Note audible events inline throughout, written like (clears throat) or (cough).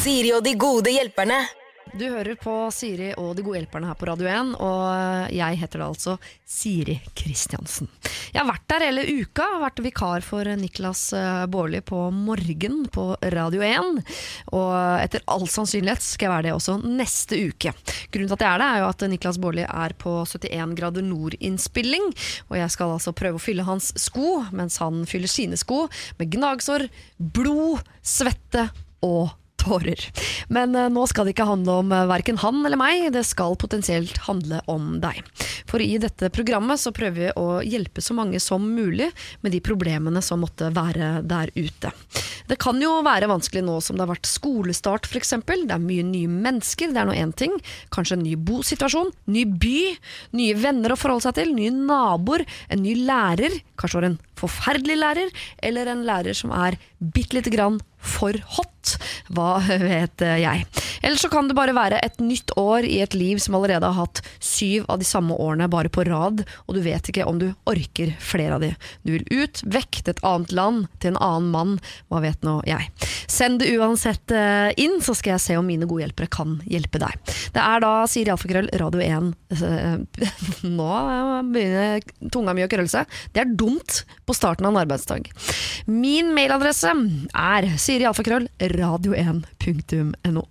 Siri og de gode hjelperne. Du hører på Siri og De gode hjelperne her på Radio 1, og jeg heter da altså Siri Kristiansen. Jeg har vært der hele uka, vært vikar for Niklas eh, Baarli på Morgen på Radio 1. Og etter all sannsynlighet skal jeg være det også neste uke. Grunnen til at jeg er det, er jo at Niklas Baarli er på 71 grader nord-innspilling, og jeg skal altså prøve å fylle hans sko, mens han fyller sine sko med gnagsår, blod, svette og tårer. Men eh, nå skal det ikke handle om uh, verken han eller meg, det skal potensielt handle om deg. For i dette programmet så prøver vi å hjelpe så mange som mulig med de problemene som måtte være der ute. Det kan jo være vanskelig nå som det har vært skolestart f.eks. Det er mye nye mennesker, det er nå én ting. Kanskje en ny bosituasjon, ny by, nye venner å forholde seg til, nye naboer, en ny lærer. Kanskje en forferdelig lærer, eller en lærer som er bitte lite grann for hot. Hva (laughs) vet jeg. Eller så kan det bare være et nytt år i et liv som allerede har hatt syv av de samme årene bare på rad, og du vet ikke om du orker flere av de. Du vil ut, vekk til et annet land, til en annen mann. Hva vet nå jeg. Send det uansett eh, inn, så skal jeg se om mine gode hjelpere kan hjelpe deg. Det er da Siri Alfakrøll, Radio 1 eh, (laughs) Nå begynner tunga mi å krølle seg. Det er dumt på starten av en arbeidsdag. Min mailadresse er sirialfakrøll radio1.no.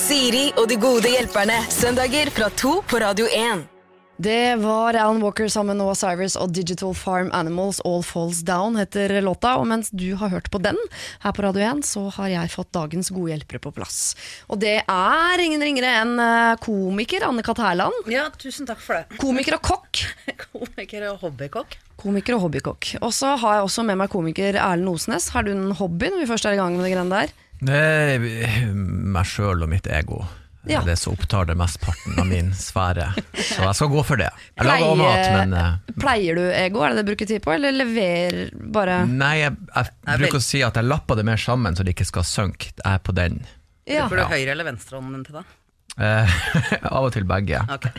Siri og de gode hjelperne. Søndager fra to på Radio 1. Det var Alan Walker sammen med Noah Cyrus og Digital Farm Animals All Falls Down heter låta. Og mens du har hørt på den her på Radio 1, så har jeg fått dagens gode hjelpere på plass. Og det er ingen ringere enn eh, komiker Anne-Kat. Hærland. Ja, tusen takk for det. Komiker og kokk. (laughs) Komiker og hobbykokk. Komiker og hobbykokk. Og så har jeg også med meg komiker Erlend Osnes. Har du en hobby når vi først er i gang med det greiene der? Det er meg sjøl og mitt ego. Ja. Det som opptar det mesteparten av min sfære. Så jeg skal gå for det. Jeg lager også mat, men eh, Pleier du ego, er det det du bruker tid på, eller leverer bare Nei, jeg, jeg jeg bruker å si at jeg lapper det mer sammen så det ikke skal synke. Jeg er på den. Ja. Bruker du høyre- eller venstrehånden til det? Eh, (laughs) av og til begge. Okay.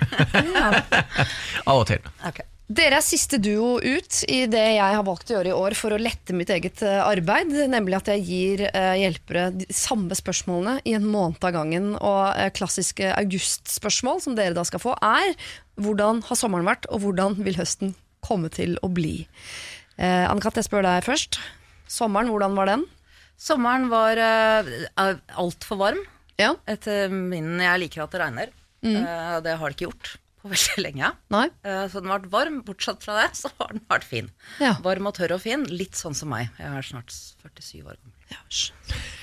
(laughs) Av og til. Ok. Dere er siste duo ut i det jeg har valgt å gjøre i år for å lette mitt eget eh, arbeid. Nemlig at jeg gir eh, hjelpere de samme spørsmålene i en måned av gangen. Og eh, klassiske augustspørsmål som dere da skal få, er hvordan har sommeren vært, og hvordan vil høsten komme til å bli? Eh, Anne-Kat., jeg spør deg først. Sommeren, hvordan var den? Sommeren var uh, altfor varm. Ja, Etter min Jeg liker at det regner. Eh, det har det ikke gjort på veldig lenge. nei? Eh, så den har vært varm. Bortsett fra det, så har den vært fin. Ja. Varm og tørr og fin. Litt sånn som meg. Jeg er snart 47 år gammel. Ja.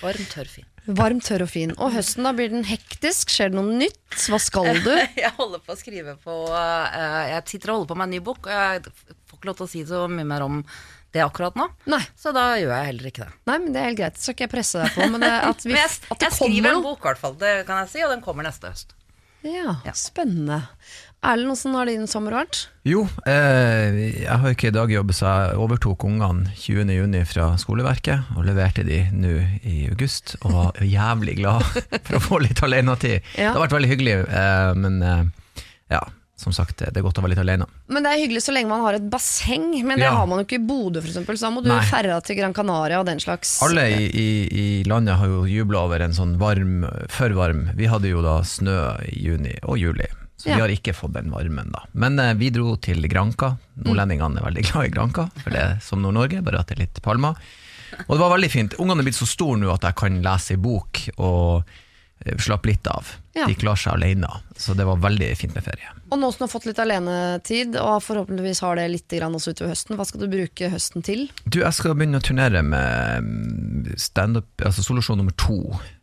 Varm, tørr, fin. Varm, tørr og fin. Og høsten da blir den hektisk? Skjer det noe nytt? Hva skal du? (laughs) Jeg holder på å skrive på eh, Jeg sitter og holder på med en ny bok, og jeg får ikke lov til å si så mye mer om det akkurat nå. Nei. Så da gjør jeg heller ikke det. Nei, men det er helt greit. Så skal ikke jeg presse deg på. Men det, at, (laughs) vi, Men jeg, at jeg skriver en bok, i hvert fall. Det kan jeg si, og den kommer neste høst. Ja, spennende. Erlend, hvordan har din sommer vært? Jo, eh, jeg har ikke i dag jobbet så jeg overtok ungene 20.6 fra skoleverket og leverte de nå i august. Og var jævlig glad (laughs) for å få litt alenetid. Ja. Det har vært veldig hyggelig, eh, men eh, ja, som sagt, det er godt å være litt alene. Men det er hyggelig så lenge man har et basseng, men det Ja. har man jo ikke i Bodø f.eks. Så da må du Nei. ferra til Gran Canaria og den slags. Alle i, i, i landet har jo jubla over en sånn varm, for varm. Vi hadde jo da snø i juni og juli, så Ja. vi har ikke fått den varmen da. Men eh, vi dro til Granka. Nordlendingene er veldig glad i Granka, for det er som Nord-Norge, bare at det er litt palmer. Og det var veldig fint. Ungene er blitt så store nå at jeg kan lese i bok og eh, slappe litt av. Ja. De klarer seg alene, så det var veldig fint med ferie. Og nå som du har fått litt alenetid, og forhåpentligvis har det litt grann også utover høsten, hva skal du bruke høsten til? Du, jeg skal begynne å turnere med mm, stand-up, altså solusjon nummer to,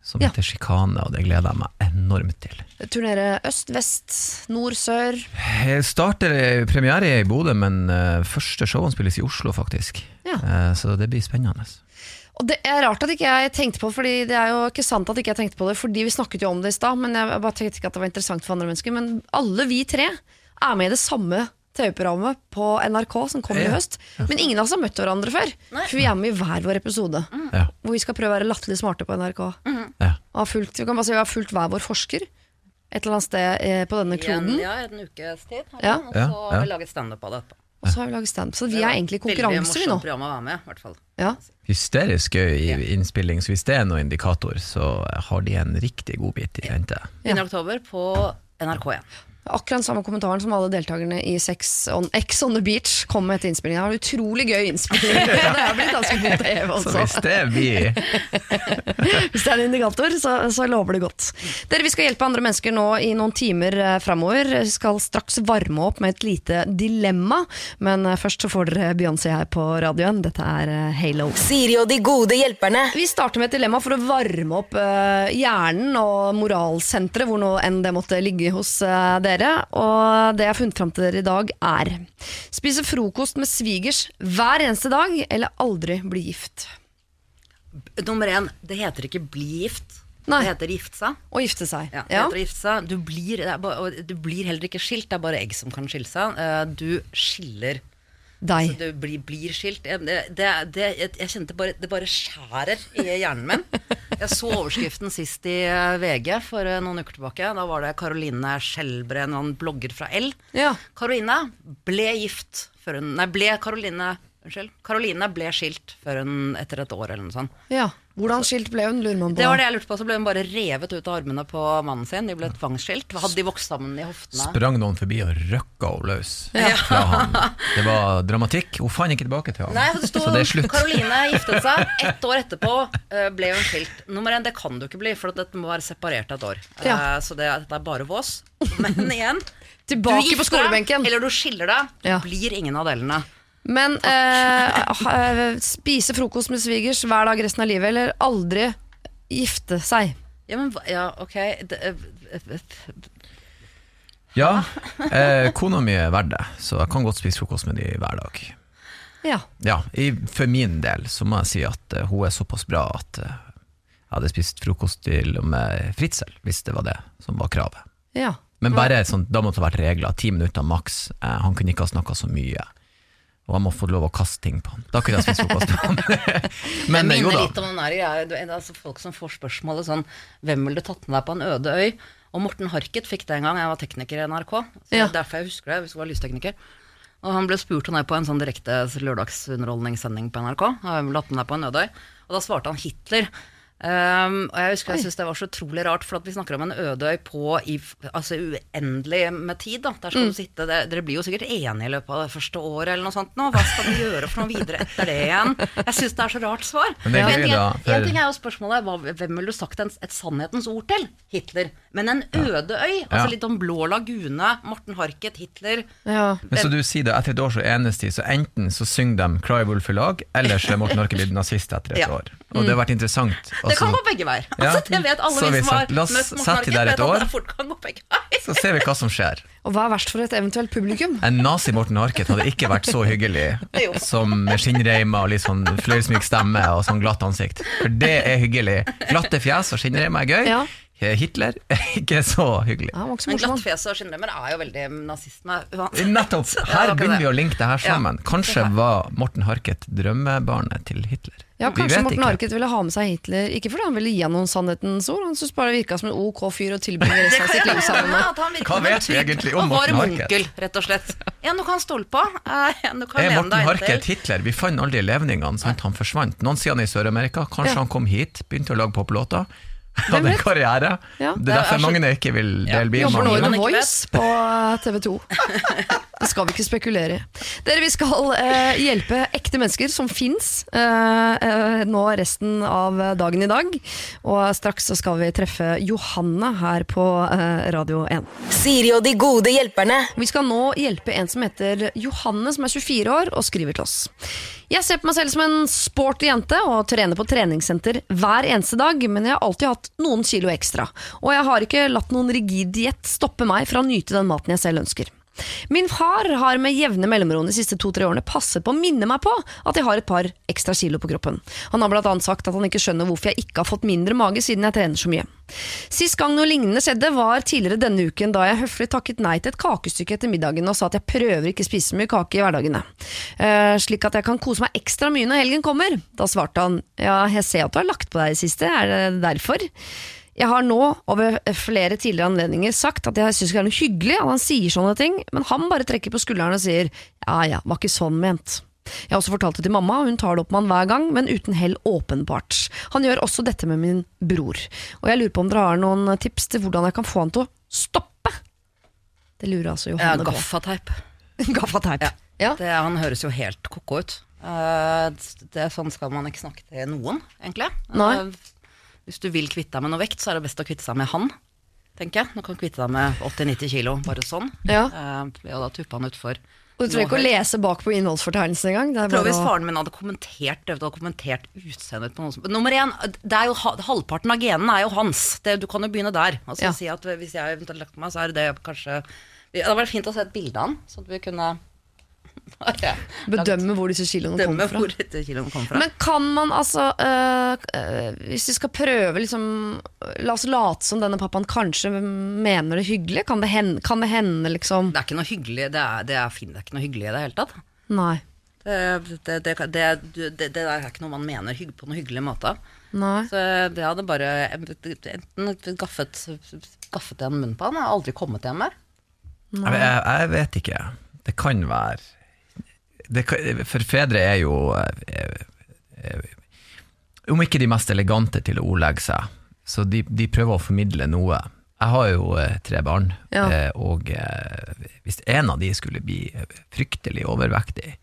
som Ja. heter Sjikane, og det gleder jeg meg enormt til. Turnere øst, vest, nord, sør? Jeg starter eh, premiere i Bodø, men eh, første showene spilles i Oslo, faktisk. Ja. Eh, så det blir spennende. Og det er rart at ikke jeg tenkte på det, Fordi det er jo ikke sant at ikke jeg tenkte på det, fordi vi snakket jo om det i stad, men jeg bare tenkte ikke at det var interessant for andre mennesker. Men alle vi tre er med i det samme TV-programmet på NRK som kommer i høst. Men ingen av oss har møtt hverandre før. For vi er med i hver vår episode. Ja. Hvor vi skal prøve å være latterlig smarte på NRK. Har fulgt, vi kan bare si vi har fulgt hver vår forsker et eller annet sted eh, på denne kloden. ja, en ukes tid. her, Ja. Og så ja. har vi laget standup av det etterpå. Og så har vi laget stand Så vi er egentlig i konkurranse, vi nå. program å være med, i hvert fall. Ja. Hysterisk gøy i innspilling, så hvis det er noen indikator, så har de en riktig god bit i vente. Begynner i oktober på NRK1. Akkurat samme kommentaren som alle deltakerne i Sex on, X on the Beach kom med etter innspillingen. Det var utrolig gøy innspilling. (laughs) det er blitt ganske god TV Så også. hvis det er vi (laughs) Hvis det er en indikator, så, så lover det godt. Dere, Vi skal hjelpe andre mennesker nå i noen timer eh, framover. Vi skal straks varme opp med et lite dilemma, men eh, først så får dere Beyoncé her på radioen. Dette er eh, Halo. Siri og de gode hjelperne. Vi starter med et dilemma for å varme opp hjernen og moralsenteret, hvor nå enn det måtte ligge hos eh, dere. Og det jeg har funnet fram til dere i dag, er spise frokost med svigers hver eneste dag, eller aldri bli gift. Nummer én, det heter ikke bli gift. Nei. Det heter gifte seg. Og gifte seg. Ja, det heter å gifte seg. Du blir, det bare, du blir heller ikke skilt, det er bare egg som kan skille seg. Eh, Du skiller Deg. Så det blir, blir skilt. Det, det, det, jeg, kjente bare, det bare skjærer i hjernen min. Jeg så overskriften sist i eh, VG for eh, noen uker tilbake. Da var det Karoline Skjelbre, en blogger fra L. Ja. Karoline ble gift før hun Nei, ble Caroline Unnskyld. Karoline ble skilt før hun etter et år eller noe sånt. ja. Hvordan skilt ble hun, lurer man på. Det var det jeg lurte på. Så ble hun bare revet ut av armene på mannen sin. De ble tvangsskilt. Hadde de vokst sammen i hoftene? Sprang noen forbi og røkka henne løs Ja. fra han. Det var dramatikk. Hun fant ikke tilbake til ham. Nei, det sto så det er slutt. Karoline giftet seg. (laughs) Ett år etterpå eh, ble hun skilt. Nummer én, det kan du ikke bli, for dette må være separert et år. Eh, Ja. så det, dette er bare vås. Men igjen, (laughs) du gifter på skolebenken. eller du skiller deg. Det Ja. blir ingen av delene. Men eh, spise frokost med svigers hver dag resten av livet, eller aldri gifte seg. Ja, men ja, ok det, eh, Ja, eh, kona mi er verdt det, så jeg kan godt spise frokost med de hver dag. Ja. Ja, i, For min del så må jeg si at uh, hun er såpass bra at uh, jeg hadde spist frokost til og med Fritzel, hvis det var det som var kravet. ja. Men bare sånn, da måtte det vært regler, ti minutter maks. Uh, han kunne ikke ha snakka så mye. Og han må få lov å kaste ting på han. Da kunne jeg spist frokost med ham. Men Det eh, jo minner da. litt om den der altså Folk som får spørsmålet sånn Hvem ville du tatt med deg på en øde øy? Og Morten Harket fikk det en gang. Jeg var tekniker i NRK. Så Ja. er Derfor jeg husker det, hvis jeg var lystekniker. Og han ble spurt om det på en sånn direkte lørdagsunderholdningssending på NRK. Hvem ville tatt med deg på en øde øy? Og da svarte han Hitler. Um, og jeg husker jeg syntes det var så utrolig rart, for at vi snakker om en øde øy på i, altså uendelig med tid. Da. Der skal Mm. du sitte, det, dere blir jo sikkert enige i løpet av det første året eller noe sånt nå. Hva skal du gjøre for noe videre etter det igjen? Jeg syns det er så rart svar. Men det er For en, ting, da, en ting er jo spørsmålet hva, hvem ville du sagt en, et sannhetens ord til? Hitler. Men en øde øy, altså litt om Blå lagune, Morten Harket, Hitler ja. Men så du sier det, etter et år så enes de, så enten så synger de Cry Wolf i lag, eller så er Morten Harket blitt nazist etter et Ja. år. Og det har vært interessant. Det kan gå begge veier. Ja. Altså, det vet alle Så vi som har la oss møtt Morten sette de der et vet at år. det fort kan gå begge veier. så ser vi hva som skjer. Og hva er verst for et eventuelt publikum? En nazi-Morten Harket hadde ikke vært så hyggelig som med skinnreimer og litt sånn fløyelsmyk stemme og sånn glatt ansikt. For det er hyggelig. Glatte fjes og skinnreimer er gøy. Ja. Hitler er (laughs) ikke så hyggelig. Ja, ikke så Men glattfjes og skinnremmer er jo veldig nazistene. uansett. Nettopp! (laughs) Her begynner vi å linke det her sammen. Ja. Kanskje var Morten Harket drømmebarnet til Hitler. Ja, Vi Kanskje Morten ikke. Harket ville ha med seg Hitler, ikke fordi han ville gi han noen sannhetens ord, han syntes bare det virka som en ok fyr å tilbringe (laughs) resten av sitt liv sammen med. Hva vet vi egentlig om Morten Harket? Og var onkel, rett og slett. En du kan stole på. eh, En du kan Er Morten Harket. Hitler? Vi fant aldri levningene, sant? han forsvant. Noen sier han er i Sør-Amerika, kanskje Ja. han kom hit, begynte å lage poplåter. Hadde en karriere. Ja. Det er derfor Det er så- mange ikke vil Ja. dele bil Jobber nå i The Voice på TV 2. Det skal vi ikke spekulere i. Dere, Vi skal eh, hjelpe ekte mennesker som fins nå resten av dagen i dag. Og straks så skal vi treffe Johanne her på eh, Radio 1. Siri og de gode hjelperne. Vi skal nå hjelpe en som heter Johanne, som er 24 år og skriver til oss. Jeg ser på meg selv som en sporty jente og trener på treningssenter hver eneste dag, men jeg har alltid hatt noen kilo ekstra. Og jeg har ikke latt noen rigid diett stoppe meg fra å nyte den maten jeg selv ønsker. Min far har med jevne mellomrom de siste to-tre årene passet på å minne meg på at jeg har et par ekstra kilo på kroppen. Han har annet sagt at han ikke skjønner hvorfor jeg ikke har fått mindre mage siden jeg trener så mye. Sist gang noe lignende skjedde var tidligere denne uken da jeg høflig takket nei til et kakestykke etter middagen og sa at jeg prøver ikke spise mye kake i hverdagene, uh, slik at jeg kan kose meg ekstra mye når helgen kommer. Da svarte han ja, jeg ser at du har lagt på deg i det siste, er det derfor? Jeg har nå over flere tidligere anledninger sagt at jeg syns det er noe hyggelig at han sier sånne ting, men han bare trekker på skulderen og sier ja ja, var ikke sånn ment. Jeg har også fortalt det til mamma, og hun tar det opp med han hver gang, men uten hell åpenbart. Han gjør også dette med min bror, og jeg lurer på om dere har noen tips til hvordan jeg kan få han til å stoppe? Det lurer altså Ja, Johanne på. gaffateip. (laughs) Gaffateip. Ja. Ja. Det, han høres jo helt ko-ko ut. Uh, det Sånn skal man ikke snakke til noen, egentlig. Nei. Eh, hvis du vil kvitte deg med noe vekt, så er det best å kvitte seg med han, tenker jeg. Nå kan du kvitte deg med 80-90 kilo, bare sånn. Ja. Eh, ved da tuppe han utfor. Og du trenger ikke å lese bak på innholdsfortegnelsen engang. Er Prøv hvis faren min hadde kommentert hadde kommentert utseendet på noen som Nummer én, det jo, halvparten av genene er jo hans. Det, du kan jo begynne der. Altså Ja. si at Hvis jeg eventuelt lagt meg, så er det kanskje Det hadde vært fint å se et bilde av han, så at vi kunne bedømme hvor disse kiloene kommer fra. hvor dette kiloene kom fra. Men kan man altså øh, øh, Hvis vi skal prøve liksom La oss late som denne pappaen kanskje mener det hyggelig. Kan det hende, kan det hende liksom det er ikke noe hyggelig Det er, det er, fint, det er ikke noe hyggelig i det hele tatt. Nei. Det, det, det, det, det, det der er ikke noe man mener på noen hyggelig måte. Nei. Så det hadde bare enten gaffet, gaffet en munn på han, har aldri kommet hjem mer. Jeg, jeg, jeg vet ikke. Det kan være det For fedre er jo eh, eh, Om ikke de mest elegante til å ordlegge seg, så de, de prøver å formidle noe. Jeg har jo eh, tre barn, Ja. og hvis en av de skulle bli fryktelig overvektig,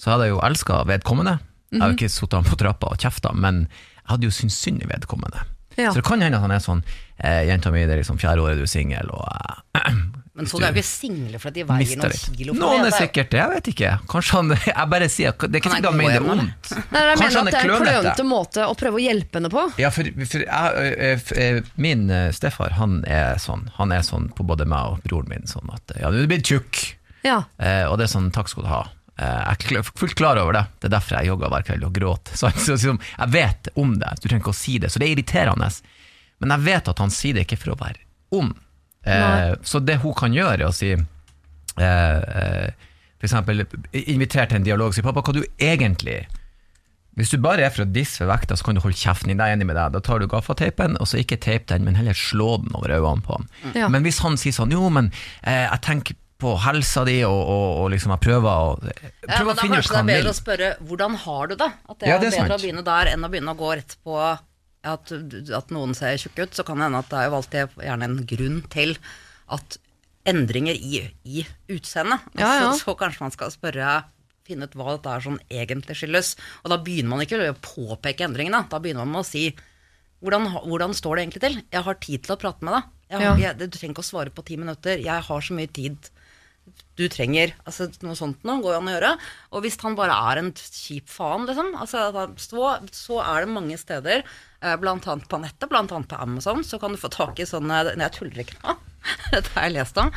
så hadde jeg jo elska vedkommende. Jeg har jo ikke sittet han på trappa og kjefta, men jeg hadde jo syntes synd i vedkommende. Ja. Så det kan hende at han er sånn eh, 'Jenta mi, det er liksom fjerde året du er singel', og eh, (clears throat) Men folk er jo ikke single fordi de veier noen litt. kilo. for Noen det. er er- sikkert det, jeg vet ikke. Kanskje han Jeg bare sier Det er ikke sikkert han mener det vondt. Nei, jeg mener han at det er en klønete. måte å prøve å hjelpe henne på. Ja, for, for jeg, f- ø, min stefar, han er sånn Han er sånn på både meg og broren min, sånn at Ja, du er blitt tjukk. Ja. Eh, og det er sånn, takk skal du ha. Eh, jeg er fullt klar over det. Det er derfor jeg jogger hver kveld og gråter. (laughs) Så, så, så, jeg vet om det, du trenger ikke å si det. Så det er irriterende. Men jeg vet at han sier det ikke for å være ond. Eh, så det hun kan gjøre, er å si eh, eh, eksempel invitere til en dialog og si 'pappa, hva du egentlig hvis du bare er for å disse vekta, så kan du holde kjeften din. Jeg er enig med deg. Da tar du gaffateipen, og så ikke teip den, men heller slå den over øynene på han. Ja. Men hvis han sier sånn Jo, men eh, jeg tenker på helsa di, og, og, og liksom jeg prøver å Ja, men da kanskje det er bedre å spørre hvordan har du det? At det Ja, er, det er bedre sant. å begynne der enn å begynne å gå rett på at, at noen ser tjukk ut. Så kan det hende at det er jo alltid gjerne en grunn til at endringer i, i utseendet. Ja, ja. Så, så kanskje man skal spørre finne ut hva dette er som egentlig skyldes. Og da begynner man ikke å påpeke endringene. Da begynner man med å si hvordan, hvordan står det egentlig til? Jeg har tid til å prate med deg. Har, Ja. jeg, du trenger ikke å svare på ti minutter. Jeg har så mye tid du trenger altså Noe sånt noe går an å gjøre. Og hvis han bare er en kjip faen, liksom, altså, så, så er det mange steder, blant annet på nettet, blant annet på Amazon, så kan du få tak i sånne Nei, jeg tuller ikke nå. (laughs) Dette har jeg lest om.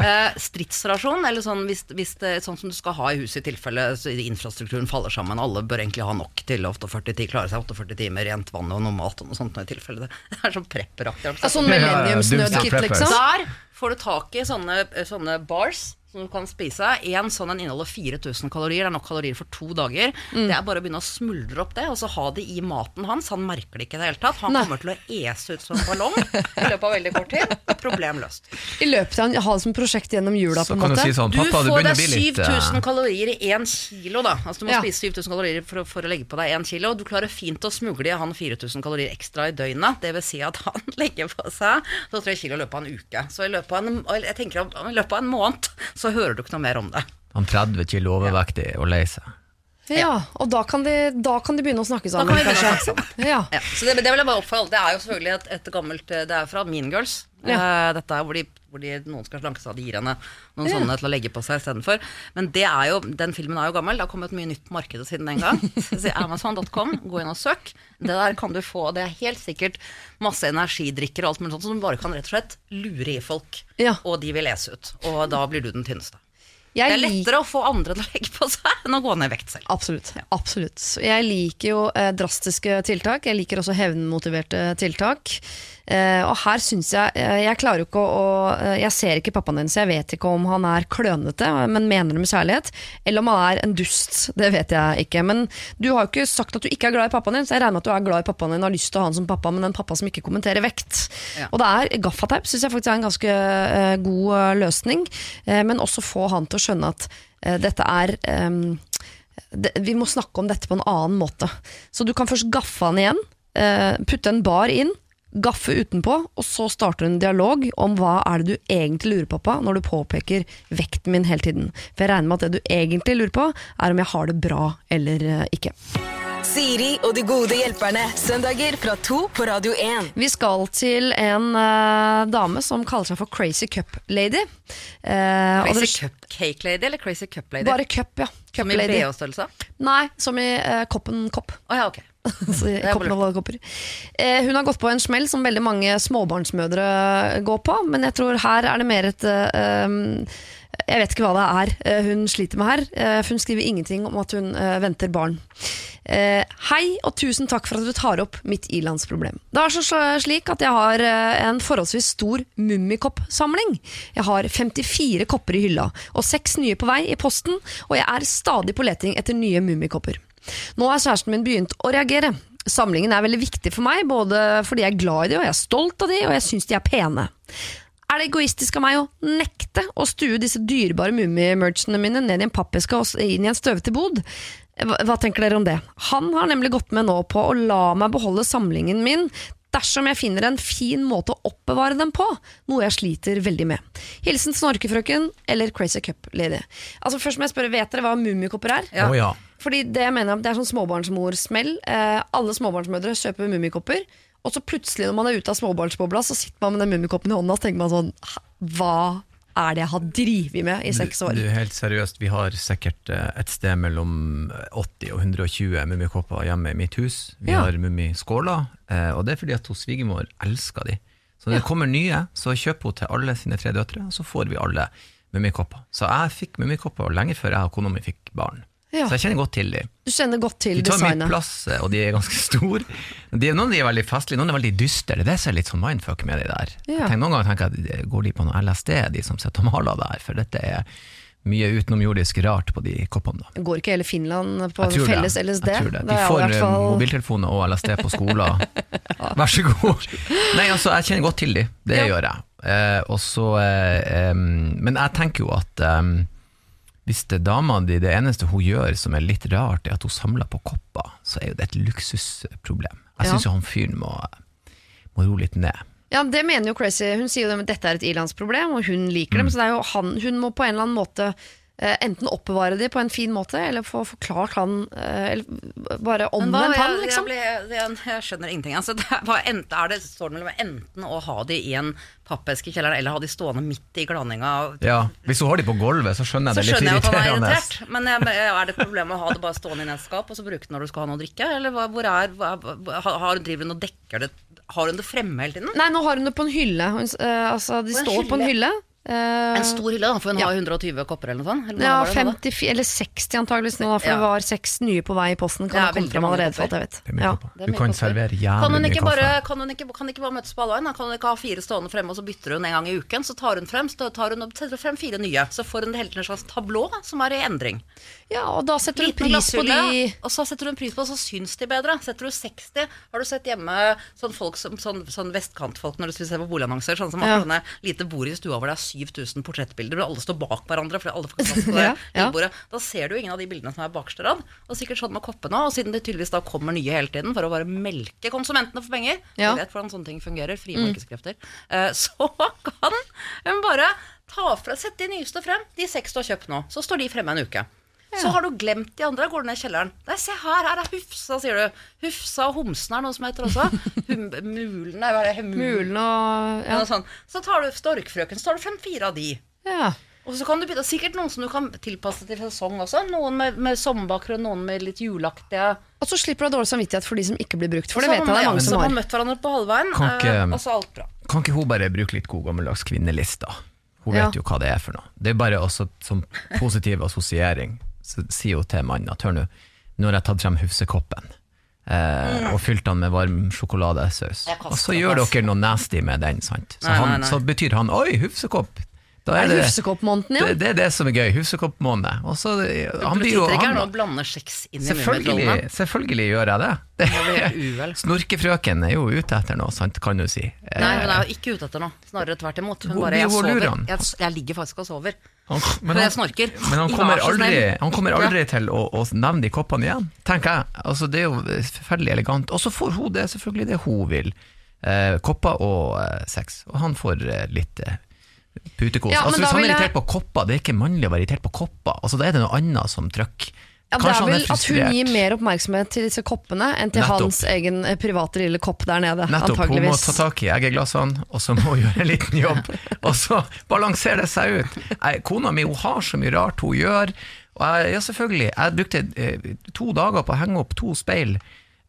Eh, stridsrasjon, eller sånn, hvis, hvis det, sånn som du skal ha i huset i tilfelle så infrastrukturen faller sammen. Alle bør egentlig ha nok til 48 timer, klare seg 48 timer, rent vann og noe mat og noe sånt. i tilfelle (laughs) det, er sånn prepperaktig. Ja, sånn millenniumsnødkit, liksom. Der får du tak i sånne, sånne bars som du kan spise. En sånn en inneholder 4000 kalorier. Det er nok kalorier for to dager. Mm. Det er bare å begynne å smuldre opp det, og så ha det i maten hans. Han merker det ikke i det hele tatt. Han Nei. kommer til å ese ut som en ballong (laughs) i løpet av veldig kort tid. Problem løst. I løpet av ha det som prosjekt gjennom jula, på en kan du måte. si sånn Pappa, du får deg å bli litt eh, 7000 kalorier i én kilo, da. Altså du må Ja. spise 7000 kalorier for, for å legge på deg én kilo. Du klarer fint å smugle i han 4000 kalorier ekstra i døgnet. Det vil si at (laughs) han legger på seg så tre kilo i løpet av en uke. Så i løpet av en, jeg tenker i løpet av en måned så hører du ikke noe mer om det. Han 30 kilo overvektig og lei seg. Ja, og da kan, de, da kan de begynne å snakke sammen, kan vi begynne å kanskje. snakke Ja. Ja, så det, det vil jeg bare oppfordre. Det er jo selvfølgelig et, et gammelt Det er fra Mean Girls. Eh, dette er hvor, de, hvor de, noen skal slanke seg, de gir henne noen Ja. sånne til å legge på seg istedenfor. Men det er jo, den filmen er jo gammel. Det har kommet mye nytt på markedet siden den gang. (laughs) Så Amazon.com, gå inn og søk. Det der kan du få. Det er helt sikkert masse energidrikker og alt mulig sånt som bare kan rett og slett lure i folk. Ja. Og de vil lese ut. Og da blir du den tynneste. Jeg det er lettere å få andre til å legge på seg enn å gå ned i vekt selv. Absolutt. absolutt. Jeg liker jo eh, drastiske tiltak. Jeg liker også hevnmotiverte tiltak. Eh, og her syns jeg uh, Jeg klarer jo ikke å, eh, Jeg ser ikke pappaen din, så jeg vet ikke om han er klønete, men mener det med kjærlighet, eller om han er en dust. Det vet jeg ikke. Men du har jo ikke sagt at du ikke er glad i pappaen din, så jeg regner med at du er glad i pappaen din og har lyst til å ha han som pappa, men en pappa som ikke kommenterer vekt. Ja. Og det er gaffateip, syns jeg faktisk er en ganske god løsning, men også få han til å skjønne at dette er um, det, vi må snakke om dette på en annen måte. Så du kan først gaffe han igjen, putte en bar inn, gaffe utenpå, og så starter en dialog om hva er det du egentlig lurer på, pappa, når du påpeker vekten min hele tiden. For jeg regner med at det du egentlig lurer på, er om jeg har det bra eller eh, ikke. Siri og de gode hjelperne. Søndager fra to på Radio 1. Vi skal til en eh, dame som kaller seg for Crazy Cup Lady. Eh, og Crazy dere- Cupcake Lady eller Crazy Cup Lady? Bare cup, ja. Cup Som i Lady. BH-størrelse? Nei, som i eh, koppen kopp. Å ja, ok. (laughs) Eh, hun har gått på en smell som veldig mange småbarnsmødre går på, men jeg tror her er det mer et eh, um, Jeg vet ikke hva det er eh, hun sliter med her. Eh, hun skriver ingenting om at hun eh, venter barn. Eh, hei, og tusen takk for at du tar opp mitt ilandsproblem. Det er så slik at jeg har eh, en forholdsvis stor mummikoppsamling. Jeg har 54 kopper i hylla, og seks nye på vei i posten, og jeg er stadig på leting etter nye mummikopper. Nå har kjæresten min begynt å reagere. Samlingen er veldig viktig for meg, både fordi jeg er glad i de, og jeg er stolt av de, og jeg syns de er pene. Er det egoistisk av meg å nekte å stue disse dyrebare mummimerchene mine ned i en pappeske og inn i en støvete bod? Hva, hva tenker dere om det? Han har nemlig gått med nå på å la meg beholde samlingen min dersom jeg finner en fin måte å oppbevare dem på, noe jeg sliter veldig med. Hilsen Snorkefrøken eller Crazy Cup Lady. Altså Først må jeg spørre, Vet dere hva mummikopper er? Ja. Oh, ja. Fordi det jeg mener det er sånn småbarnsmorsmell. Eh, alle småbarnsmødre kjøper mummikopper. Og så plutselig når man er ute av småbarnsbobla, så sitter man med den mummikoppen i hånda og tenker man sånn Hva er det jeg har drevet med i seks år? Du, helt seriøst, vi har sikkert eh, et sted mellom 80 og 120 mummikopper hjemme i mitt hus. Vi Ja. har mummiskåler, eh, og det er fordi at svigermor elsker de. Så når det kommer nye, så kjøper hun til alle sine tre døtre, og så får vi alle mummikopper. Så jeg fikk mummikopper lenge før jeg og kona mi fikk barn. Ja. Så jeg kjenner godt til dem. Du kjenner godt til De tar mye plass, eh, og de er ganske (laughs) store. De, noen de er veldig festlige, noen er veldig dystre. Det er litt sånn mindfuck med de der. Ja. Jeg tenker, noen ganger tenker jeg går de på noe LSD, de som sitter og maler der, for dette er mye utenomjordisk rart på de koppene. da. Går ikke hele Finland på felles det. LSD? Jeg tror det. De får eh, fall- mobiltelefoner og LSD på skolen. (laughs) (laughs) Vær så god. Nei, altså, jeg kjenner godt til de. Det Ja. gjør jeg. Eh, og så, eh, em, men jeg tenker jo at em, hvis det dama di, det eneste hun gjør som er litt rart, er at hun samler på kopper, så er jo det et luksusproblem. Jeg Ja. jo han fyren må, må roe litt ned. Ja, det mener jo Crazy. Hun sier jo at dette er et ilandsproblem, og hun liker Mm. dem. Så det jo han, hun må på en eller annen måte enten oppbevare de på en fin måte, eller få forklart han eh, Eller bare omvendt han, jeg, liksom. jeg, ble, jeg, jeg skjønner ingenting. Altså, (laughs) det hva enten, er det, står det mellom enten å ha de i en pappeske i kjelleren, eller ha de stående midt i glaninga? Ja, Hvis hun har de på gulvet, så skjønner Så jeg det skjønner jeg litt at han er irriterende. irritert. Men jeg, er det et problem å ha det bare stående i et skap, og så bruke det når du skal ha noe å drikke? Eller hva, hvor er, hva, har, driver hun og dekker det Har hun det fremme hele tiden? Nei, nå har hun det på en hylle. Hun, eh, altså, de På en står på en hylle. Eh, En stor hylle, da, for hun ja. har 120 kopper eller noe sånt? Eller ja, hva var det 50, eller 60 antageligvis nå, for Ja. det var seks nye på vei i posten. Kan er komme frem allerede, for alt jeg vet. Ja. Du kan kopper. servere jævlig mye kaffe. bare, kan, hun ikke, kan ikke bare møtes på halvveien? Kan hun ikke ha fire stående fremme, og så bytter hun en gang i uken? Så tar hun frem, så tar hun tar hun frem fire nye. Så får hun helt en slags tablå som er i endring. ja, og da setter hun Liten pris på de og så setter hun pris på, og så syns de bedre. Setter du 60 Har du sett hjemme sånn folk som, sånn, sånn vestkantfolk når du ser på boligannonser? Sånn som Ja. har sånne lite bord i stua hvor det er 7000 portrettbilder, hvor alle står bak hverandre fordi alle får plass på det (laughs) Ja, ja. Da ser du ingen av de bildene som er bakerste rad. Og sikkert sånn med koppene òg. Og siden det tydeligvis da kommer nye hele tiden for å bare melke konsumentene for penger, Ja. Mm. vi vet hvordan sånne ting fungerer, frie markedskrefter, eh, (laughs) så kan hun bare ta fra, sette de nyeste frem, de seks du har kjøpt nå. Så står de fremme en uke. Så har du glemt de andre, går du ned i kjelleren. Nei, se her, her er Hufsa, sier du. Hufsa og Homsen er noe som heter også. (laughs) Hum, mulen, nei, hva er det? Hum- Mulen og ja. Noe sånt. Så tar du Storkfrøken, så tar du fem-fire av de. ja. Og så kan du bytte, sikkert noen som du kan tilpasse til sesong også. Noen med, med sommerbakgrunn, noen med litt juleaktige. Og så slipper du ha dårlig samvittighet for de som ikke blir brukt, for det vet jeg det er mange som har har. møtt hverandre på halvveien, Kan ikke- eh, og så alt bra. Kan ikke hun bare bruke litt god gammeldags kvinnelister? Hun Ja. vet jo hva det er for noe. Det er bare også som positiv assosiering. Så sier hun til mannen at hør nå, nå har jeg tatt frem hufsekoppen. Eh, og fylt den med varm sjokoladesaus. Og så gjør ass. dere noe nasty med den. Sant? Så, han, nei, nei. så betyr han 'oi, hufsekopp'. Da Er det det, ja. det, det er det som er gøy. Hufsekoppmåned. Og så han blir jo han, nå blander kjeks inn i selvfølgelig, Mummitrollene. selvfølgelig gjør jeg det. det. (laughs) Snorkefrøken er jo ute etter noe, sant, kan du si. Eh, Nei, hun er jo ikke ute etter noe. Snarere tvert imot. Hun bare, jeg sover. Jeg, jeg ligger faktisk og sover. Han, Men snorker. Men han kommer aldri, han kommer aldri til å, å nevne de koppene igjen, tenker jeg. Altså, det er jo forferdelig elegant. Og så får hun det selvfølgelig det hun vil. Eh, kopper og eh, sex. Og han får eh, litt eh, putekos. Ja, altså, hvis han er er jeg- irritert på kopper, det er ikke mannlig å være irritert på kopper. Altså, da er det noe annet som trykker. Ja, det er vel at hun gir mer oppmerksomhet til disse koppene enn til Nettopp. hans egen eh, private lille kopp der nede, Nettopp, hun må ta tak i eggeglassene, og så må hun gjøre en liten jobb. (laughs) Og så balanserer det seg ut. Kona mi hun har så mye rart hun gjør. Og jeg, ja, selvfølgelig. Jeg brukte eh, to dager på å henge opp to speil,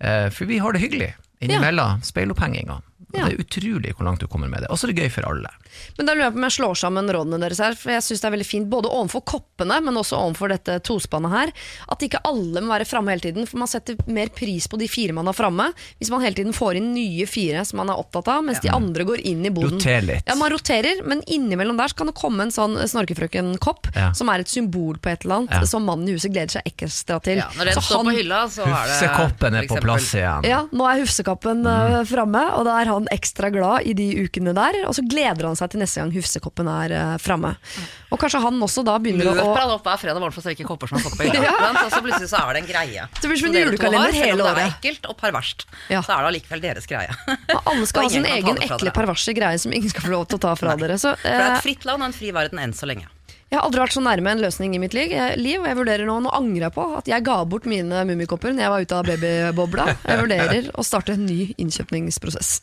eh, for vi har det hyggelig innimellom speilopphenginga. Ja. Det er utrolig hvor langt du kommer med det. Og så er det gøy for alle. Men da lurer jeg på om jeg slår sammen rådene deres her, for jeg syns det er veldig fint både overfor koppene, men også overfor dette tospannet her, at ikke alle må være framme hele tiden, for man setter mer pris på de fire man har framme, hvis man hele tiden får inn nye fire som man er opptatt av, mens de andre går inn i boden. Roter litt. Ja, man roterer, men innimellom der så kan det komme en sånn snorkefrøken-kopp, Ja. som er et symbol på et eller annet, Ja. som mannen i huset gleder seg ekstra til. Ja, når den står han- på hylla, så er det Hufsekoppen er på plass igjen. ja, nå er Hufsekoppen mm. framme, og da er han ekstra glad i de ukene der. Og så gleder han seg til neste gang Hufsekoppen er uh, framme. Og kanskje han også da begynner å Løper han opp hver fredag morgen for å strekke kopper som har fått på (laughs) hylla. Ja. Og så plutselig så er det en greie. Det blir som en julekalender hele året. selv om Det er ekkelt og perverst. Ja. Så er det allikevel deres greie. (laughs) Og alle skal Og ha sin egen ekle, perverse greie som ingen skal få lov til å ta fra dere. Så, For det er eh, et fritt land og en fri verden enn så lenge. jeg har aldri vært så nærme en løsning i mitt liv, eh, liv og jeg vurderer nå, nå angrer jeg på at jeg ga bort mine mummikopper når jeg var ute av babybobla. Jeg vurderer å starte en ny innkjøpningsprosess.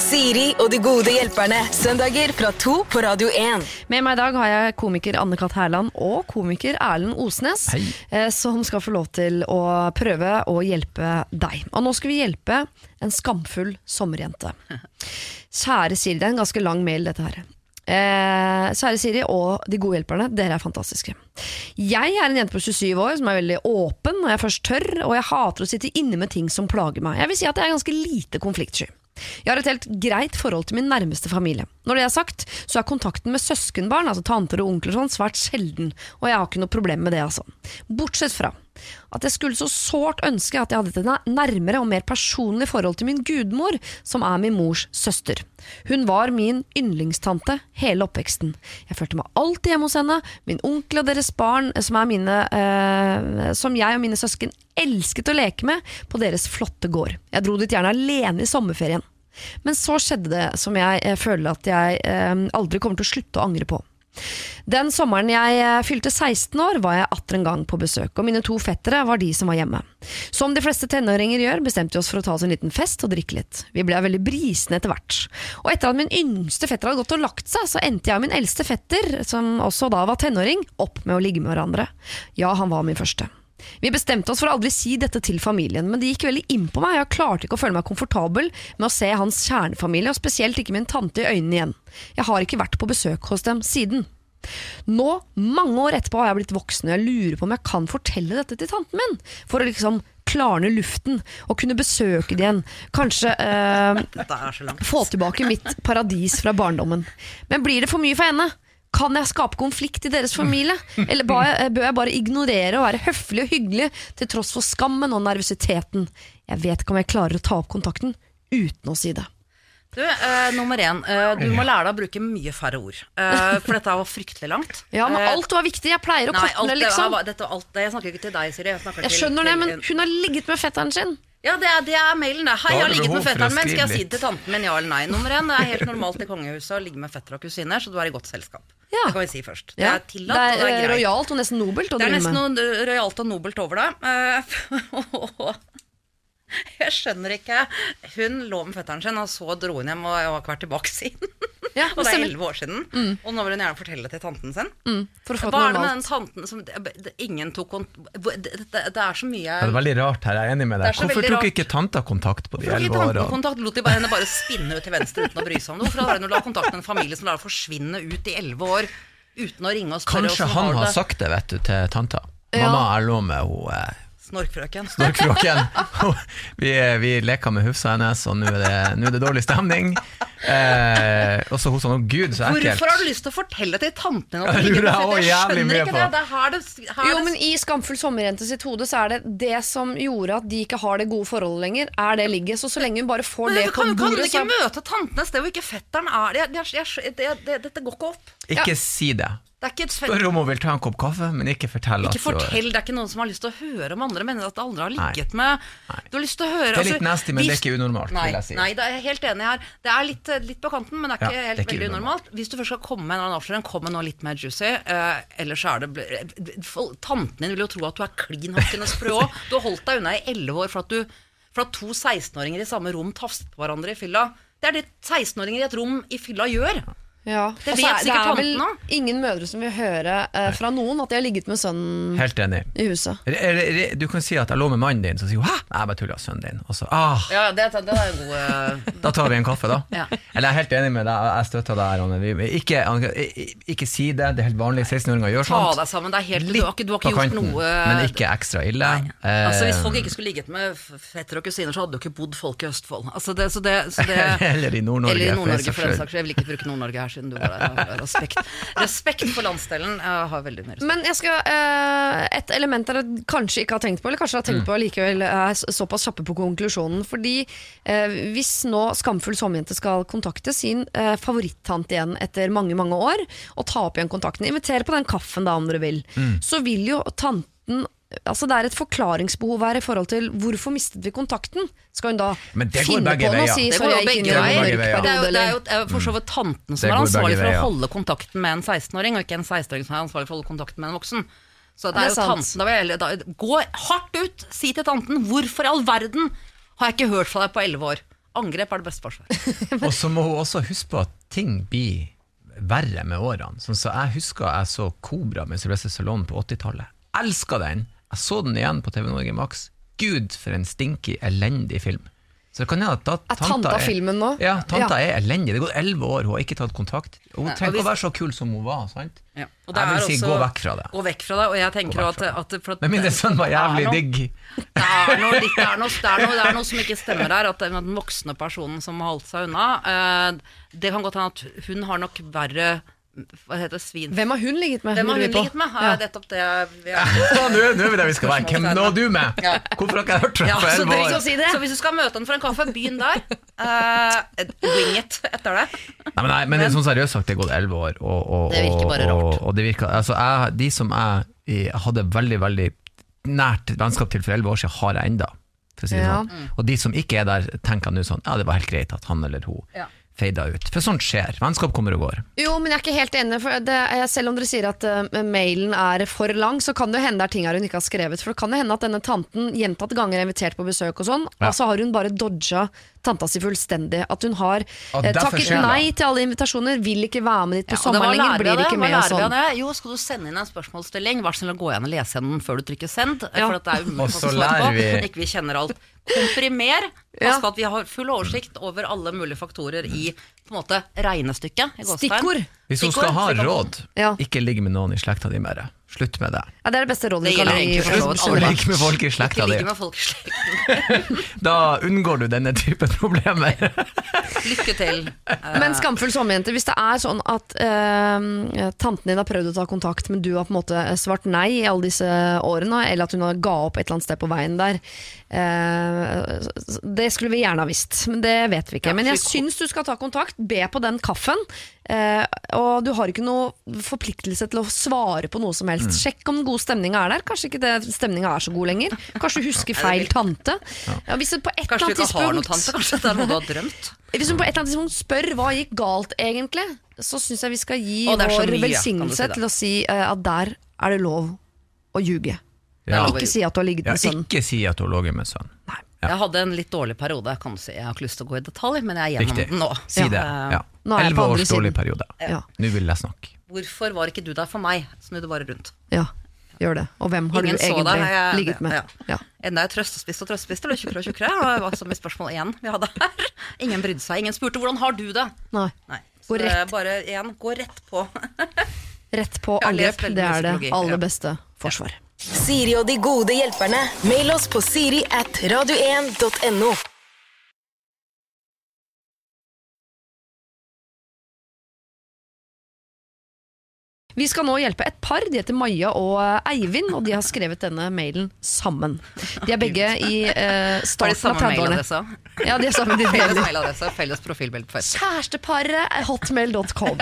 Siri og de gode hjelperne. Søndager fra to på Radio 1. Med meg i dag har jeg komiker Anne-Kat. Hærland og komiker Erlend Osnes, Hei. eh, som skal få lov til å prøve å hjelpe deg. Og nå skal vi hjelpe en skamfull sommerjente. Kjære Siri, det er en ganske lang mail dette her. Eh, kjære Siri og de gode hjelperne, dere er fantastiske. Jeg er en jente på 27 år som er veldig åpen når jeg først tør, og jeg hater å sitte inne med ting som plager meg. Jeg vil si at jeg er ganske lite konfliktsky. Jeg har et helt greit forhold til min nærmeste familie. Når det er sagt, så er kontakten med søskenbarn, altså tanter og onkler sånn, svært sjelden, og jeg har ikke noe problem med det, altså. Bortsett fra at jeg skulle så sårt ønske at jeg hadde et nærmere og mer personlig forhold til min gudmor, som er min mors søster. Hun var min yndlingstante hele oppveksten. Jeg følte meg alltid hjemme hos henne. Min onkel og deres barn, som, er mine, eh, som jeg og mine søsken elsket å leke med på deres flotte gård. Jeg dro dit gjerne alene i sommerferien. Men så skjedde det som jeg føler at jeg eh, aldri kommer til å slutte å angre på. Den sommeren jeg eh, fylte 16 år, var jeg atter en gang på besøk, og mine to fettere var de som var hjemme. Som de fleste tenåringer gjør, bestemte vi oss for å ta oss en liten fest og drikke litt. Vi ble veldig brisende etter hvert. Og etter at min yngste fetter hadde gått og lagt seg, så endte jeg og min eldste fetter, som også da var tenåring, opp med å ligge med hverandre. Ja, han var min første. Vi bestemte oss for å aldri si dette til familien, men det gikk veldig inn på meg. Jeg klarte ikke å føle meg komfortabel med å se hans kjernefamilie, og spesielt ikke min tante i øynene igjen. Jeg har ikke vært på besøk hos dem siden. Nå, mange år etterpå, har jeg blitt voksen, og jeg lurer på om jeg kan fortelle dette til tanten min, for å liksom klarne luften og kunne besøke det igjen. Kanskje eh, få tilbake mitt paradis fra barndommen. Men blir det for mye for henne? Kan jeg skape konflikt i deres familie? Eller ba jeg, bør jeg bare ignorere og være høflig og hyggelig til tross for skammen og nervøsiteten? Jeg vet ikke om jeg klarer å ta opp kontakten uten å si det. Du, eh, nummer én, eh, du må lære deg å bruke mye færre ord. Eh, for dette var fryktelig langt. (laughs) Ja, men Eh, alt var viktig. Jeg pleier å korte ned, det, liksom. var- dette, alt, det, jeg snakker ikke til deg, Siri. Jeg, Jeg til- skjønner det, men hun har ligget med fetteren sin. Ja, det er, det er mailen, det. Hei, jeg har ligget med fetteren min. Skal jeg si det til tanten min ja eller nei? Nummer én, det er helt normalt i kongehuset å ligge med fettere og kusiner, så du er i godt selskap. Ja. Det kan vi si først. Det er tillatt, og det det er er greit. rojalt og nesten nobelt å Det er nesten noe rojalt og nobelt over det. Eh, (laughs) Jeg skjønner ikke. Hun lå med fetteren sin, og så dro hun hjem, og jeg har ikke vært tilbake siden. (laughs) Ja, og det er elleve år siden. Og nå vil hun gjerne fortelle det til tanten sin. Mm, for å få Hva er det med den tanten som det, Ingen tok kont... Det, det, det er så mye Det er veldig rart her, jeg er enig med deg. Hvorfor tok rart. ikke tanta kontakt på de elleve åra? kontakt? Lot de bare, henne bare spinne ut til venstre uten å bry seg om det? Hvorfor har hun la kontakt med en familie som lar det forsvinne ut i elleve år uten å ringe og spørre Kanskje han har det? sagt det, vet du, til tanta. Ja. Mamma, jeg lå med hun eh, Snorkfrøken. vi, vi leka med hufsa hennes, og nå er, det- nå er det dårlig stemning. Eh, og så hun sånn å gud, så ekkelt. Hvorfor har du lyst til å fortelle til tanten din at du ligger med jeg skjønner ikke det. Det er her det, her Jo, det men I Skamfull sommerjente sitt hode så er det det som gjorde at de ikke har det gode forholdet lenger, er det ligget. Så så lenge hun bare får Men det på kan, kan du ikke så møte tantene et sted hvor ikke fetteren er jeg, jeg, jeg, det, det, Dette går ikke opp. Ikke si det. Det er ikke et Spør om hun vil ta en kopp kaffe, men ikke fortell Ikke fortell, det er ikke noen som har lyst til å høre om andre mennesker at aldri har ligget med. Du har lyst til å høre Det er litt altså, nasty, men det er ikke unormalt, Nei, vil jeg si. nei, det er jeg helt enig her. Det er litt, litt på kanten, men det er ikke Ja, helt er ikke veldig unormalt. Hvis du først skal komme med en annen avsløring, kom med noe litt mer juicy. Uh, ellers er det ble- Tanten din vil jo tro at du er klin hakkende sprø òg. Du har holdt deg unna i elleve år for at, du, for at to 16-åringer i samme rom tafset på hverandre i fylla. Det er det 16-åringer i et rom i fylla gjør. Ja. Det vet er- det sikkert er vel tanten òg. ingen mødre som vil høre eh, fra noen at de har ligget med sønnen Helt enig. i huset. Re- re- re- Du kan si at jeg lå med mannen din, så sier hun 'hæ?' Nei, jeg bare tuller, sønnen din. Og så ah, Ja, det, det er en god eh, Da tar vi en kaffe, da. (laughs) Ja. Eller jeg er helt enig med deg, jeg støtter deg. Vi- Ikke, ikke, ikke si det, det er helt vanlig. 16-åringer gjør Ta sånt. deg sammen. Det er helt, du har ikke, du har ikke gjort kanten, noe men ikke ekstra ille. Nei. Altså, hvis Eh, folk ikke skulle ligget med f- fettere og kusiner, så hadde jo ikke bodd folk i Østfold. Altså, det, så det, så det, (laughs) Eller i Nord-Norge, Eller i for den Nord-Norge, saks for den skyld. saks skyld. Jeg vil ikke bruke Nord-Norge her, siden du var der. Respekt. Respekt for landsdelen. Jeg har veldig mye respekt. Men jeg skal, eh, et element dere kanskje ikke har tenkt på, eller kanskje har tenkt på likevel, er såpass kjappe på konklusjonen. Fordi eh, hvis nå Skamfull sommerjente skal kontakte sin eh, favorittante igjen etter mange mange år, og ta opp igjen kontakten, invitere på den kaffen da om dere vil, så vil jo tanten Altså Det er et forklaringsbehov her i forhold til hvorfor mistet vi kontakten. Skal hun da Men det går finne på noe og si Det sorry, går jeg jo gikk inn i begge en mørk Det er jo, periode, det er eller jo for så vidt tanten som er ansvarlig for å holde kontakten med en 16-åring, og ikke en 16-åring som er ansvarlig for å holde kontakten med en voksen. Så det er det jo er tanten da vil da, Gå hardt ut! Si til tanten 'Hvorfor i all verden har jeg ikke hørt fra deg på 11 år?' Angrep er det beste forsvar. (laughs) Og så må hun også huske på at ting blir verre med årene. Sånn så Jeg husker jeg så Kobra med Sylvester Salon på 80-tallet. Elska den! Jeg så den igjen på TV Norge Max. Gud, for en stinky, elendig film. Så det kan hende at da, Er tanta filmen nå? Ja, tanta Ja. er elendig. Det har gått elleve år, hun har ikke tatt kontakt. Hun Nei, trenger ikke å være så kul som hun var. sant? Ja. Og det Jeg vil er si også- gå vekk fra det. Gå vekk fra det, og jeg tenker at, at, for at Men min sønn var er jævlig noe- digg. Det er, noe, det, er noe, det, er noe, det er noe som ikke stemmer den, at den voksne personen som har holdt seg unna uh, Det kan godt hende at hun har nok verre Hva heter det? Svin... Hvem har hun ligget med? Hvem har hun ligget med? Ja. Nettopp det vi. Ja, Nå er vi der vi skal være. Hvem nå du med? Ja. Hvorfor har ikke jeg hørt fra Ja, for så, elleve det, si det. så hvis du skal møte henne for en kaffe, begynn der. Uh, wing it etter det. Nei, men, nei, men, sånn seriøst sagt, det er gått elleve år. Og, og, Det virker bare og, rart. Og, det virker, altså, jeg, de som jeg, jeg hadde veldig veldig nært vennskap til for elleve år siden, har jeg enda. For å si det Ja. sånn. Og de som ikke er der, tenker nå sånn Ja, det var helt greit at han eller hun Ja. Feida ut. For sånt skjer. Vennskap kommer og går. Jo, men jeg er ikke helt enig. For det, selv om dere sier at uh, mailen er for lang, så kan det hende det er ting hun ikke har skrevet. For det kan jo hende at denne tanten gjentatte ganger er invitert på besøk og sånn, Ja. og så har hun bare dodga tanta si fullstendig. At hun har eh, takket nei til alle invitasjoner, vil ikke være med dit på Ja, sommeren lenger, blir ikke med og sånn. Jo, skal du sende inn en spørsmålsstilling, vær så snill å gå igjen og lese gjennom før du trykker send. Ja. For at det er umulig å svare lærer på. vi- Ikke vi kjenner alt. Komprimer. Ja. Pass på at vi har full oversikt over alle mulige faktorer i på en måte regnestykket. i. Stikkord. Hvis hun skal ha råd, ikke ligg med noen i slekta di mer. Slutt med det. Ja, det er det beste rådet du kan gi. vidt. Ligg med folk i slekta di. (laughs) Da unngår du denne type problemer. (laughs) Lykke til. Men skamfull sommerjente, hvis det er sånn at eh, tanten din har prøvd å ta kontakt, men du har på en måte svart nei i alle disse årene, eller at hun har ga opp et eller annet sted på veien der, det skulle vi gjerne ha visst, men det vet vi ikke. Men jeg syns du skal ta kontakt, be på den kaffen, eh, og du har ikke noe forpliktelse til å svare på noe som helst. Mm. Sjekk om den gode stemninga er der. Kanskje ikke stemninga er så god lenger. Kanskje du husker (laughs) feil tante. Ja, hvis på et Kanskje du ikke har noe tante, kanskje det er noe du har (laughs) drømt. hvis hun på et eller annet tidspunkt spør hva gikk galt egentlig, så syns jeg vi skal gi vår mye, velsignelse si til å si eh, at der er det lov å ljuge. Ja. Ikke si at du har ligget med sønnen. ikke si at du har ligget med sønn. Ja. Jeg hadde en litt dårlig periode, kan du si. Jeg har ikke lyst til å gå i detalj, men jeg er gjennom Riktig. den nå. Si det. Ja. Elleve års dårlig periode. Ja, Nå vil jeg snakke. Hvorfor var ikke du der for meg? Snu det bare rundt. ja, gjør det. Og hvem har Ingen du egentlig deg, jeg- ligget med? ja. Ja. Enda jeg trøstespiste og trøstespiste, eller tjukkere og tjukkere. Det var så i spørsmål igjen vi hadde her. Ingen brydde seg. Ingen spurte hvordan har du det. Nei. Nei. Gå Så rett. bare igjen, gå rett på. Rett på angrep, det er det aller beste forsvar. Siri og de gode hjelperne. Mail oss på siri at radio1.no. Vi skal nå hjelpe et par. De heter Maja og eh, Eivind, og de har skrevet denne mailen sammen. De er begge i eh, Har starten av samme 30-årene. mailadresse? Ja, de er samme (laughs) mailadresse, felles profilbilde på Facebook. Kjæresteparet hotmail.com.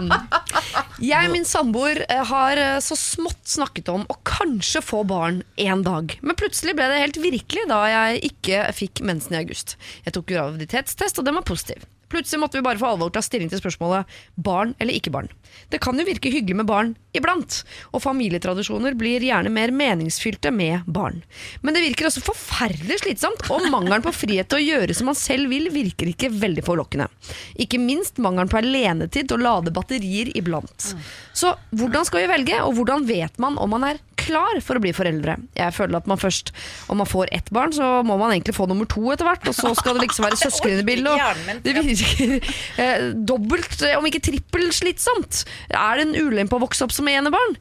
Mm. (laughs) Jeg og min samboer eh, har eh, så smått snakket om å kanskje få barn en dag. Men plutselig ble det helt virkelig da jeg ikke fikk mensen i august. Jeg tok graviditetstest, og den var positiv. Plutselig måtte vi bare for alvor ta stilling til spørsmålet barn eller ikke barn. Det kan jo virke hyggelig med barn iblant, og familietradisjoner blir gjerne mer meningsfylte med barn. Men det virker også forferdelig slitsomt, og mangelen på frihet til å gjøre som man selv vil, virker ikke veldig forlokkende. Ikke minst mangelen på alenetid til å lade batterier iblant. Så hvordan skal vi velge, og hvordan vet man om man er klar for å bli foreldre? Jeg føler at man først, om man får ett barn, så må man egentlig få nummer to etter hvert, og så skal det liksom være (laughs) søsken i bildet. Og (laughs) Det virker eh, dobbelt, om ikke trippel, slitsomt. Er det en ulempe å vokse opp som enebarn?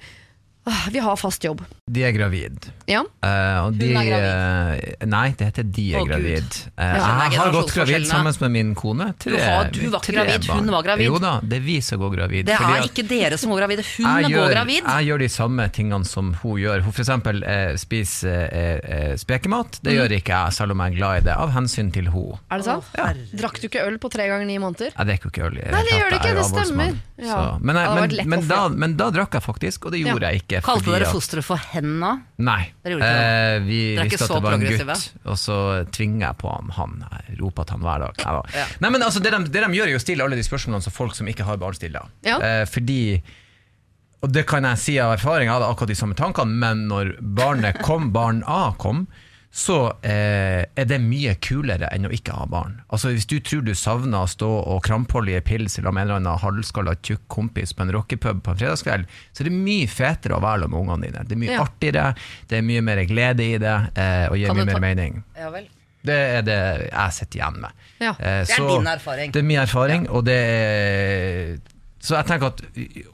Ah, Vi har fast jobb. De er gravid. Ja. Uh, de, er gravid nei, det heter de er Å, gravid. Uh, Ja. jeg har gått gravid sammen med min kone. Tre, Du har- du var ikke gravid, hun var gravid. Jo da, det er vi som går gravid. Det er ikke dere som går gravide, hun går gjør, gravid. Jeg gjør de samme tingene som hun gjør. Hun eksempel eh, spiser eh, eh, spekemat. Mm. Det gjør ikke jeg, selv om jeg er glad i det, av hensyn til hun. Er det sant? Herregud. Drakk du ikke øl på tre ganger ni måneder? Drikker jo ikke øl. Jeg, Nei, det gjør det ikke, det stemmer. Ja. Men, Det men, men, da, men da drakk jeg faktisk, og det gjorde Ja. jeg ikke. Kalte dere fosteret for henda? Nei. Ikke? Eh, vi Dere er ikke visste at så det var en progressive? gutt, og så tvinger jeg på ham han. Jeg roper til han hver dag. Nei, da. Ja. Nei, men altså, det, de, det de gjør, er jo å stille alle de spørsmålene som folk som ikke har barn, stiller. Ja. Eh, fordi Og det kan jeg si av erfaring, jeg hadde akkurat de samme tankene, men når barnet kom, barn A kom, så eh, er det mye kulere enn å ikke ha barn. Altså Hvis du tror du savner å stå og krampholde i en pils eller med en eller annen halvskalla tjukk kompis på en rockepub på en fredagskveld, så er det mye fetere å være med ungene dine. Det er mye Ja. artigere, det er mye mer glede i det, eh, og gir Kan mye mer mening. Ja vel. Det er det jeg sitter igjen med. Ja. Eh, Det er din erfaring. Det er min erfaring, og det er så jeg tenker, at,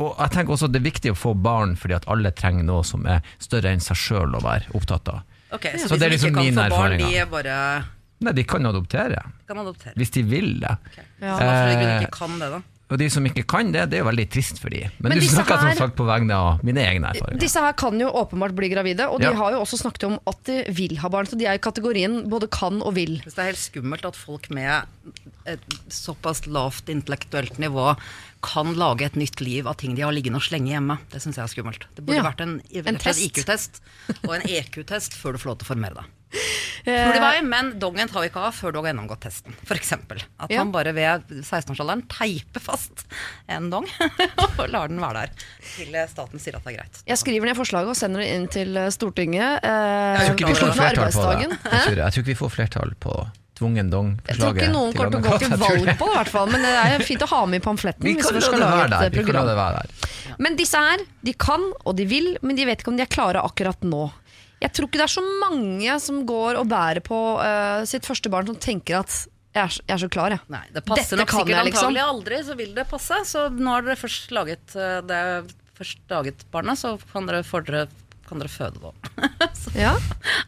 og jeg tenker også at det er viktig å få barn fordi at alle trenger noe som er større enn seg sjøl å være opptatt av. Ok, Så Så, det er liksom min erfaring. bare Nei, de kan adoptere, kan adoptere? hvis de vil det. Ja. Så hvorfor de Eh, ikke kan det, da? Og de som ikke kan det, det er jo veldig trist for de. Men, Men du snakker her- som sagt på vegne av mine egne erfaringer. Disse her kan jo åpenbart bli gravide, og de Ja. har jo også snakket om at de vil ha barn. Så de er i kategorien både kan og vil. Hvis det er helt skummelt at folk med et såpass lavt intellektuelt nivå kan lage et nytt liv av ting de har liggende og slenge hjemme. Det syns jeg er skummelt. Det burde Ja. vært en, En en. IQ-test og en EQ-test før du får lov til å formere deg. Eh, men dongen tar vi ikke av før du har gjennomgått testen. For eksempel. At Ja. han bare ved 16-årsalderen teiper fast en dong (laughs) og lar den være der til staten sier at det er greit. Jeg skriver ned forslaget og sender det inn til eh, Stortinget. Eh, Jeg tror ikke vi får flertall på det. Jeg tror, jeg tror ikke vi får flertall på tvungen dong-forslaget. Jeg tror ikke noen kommer til å gå til (laughs) valg på det, hvert fall. Men det er fint å ha med i pamfletten. Vi kan man la skal det være der. eh, Vi kan la det være der. Men disse her, de kan og de vil, men de vet ikke om de er klare akkurat nå. Jeg tror ikke det er så mange som går og bærer på uh, sitt første barn som tenker at jeg er, så- jeg er så klar, jeg. Nei, det passer Dette nok sikkert jeg, liksom. antagelig aldri, så vil det passe. Så nå har dere først laget eh, det først laget barnet, så kan dere, dere, kan dere føde det. (laughs) Ja.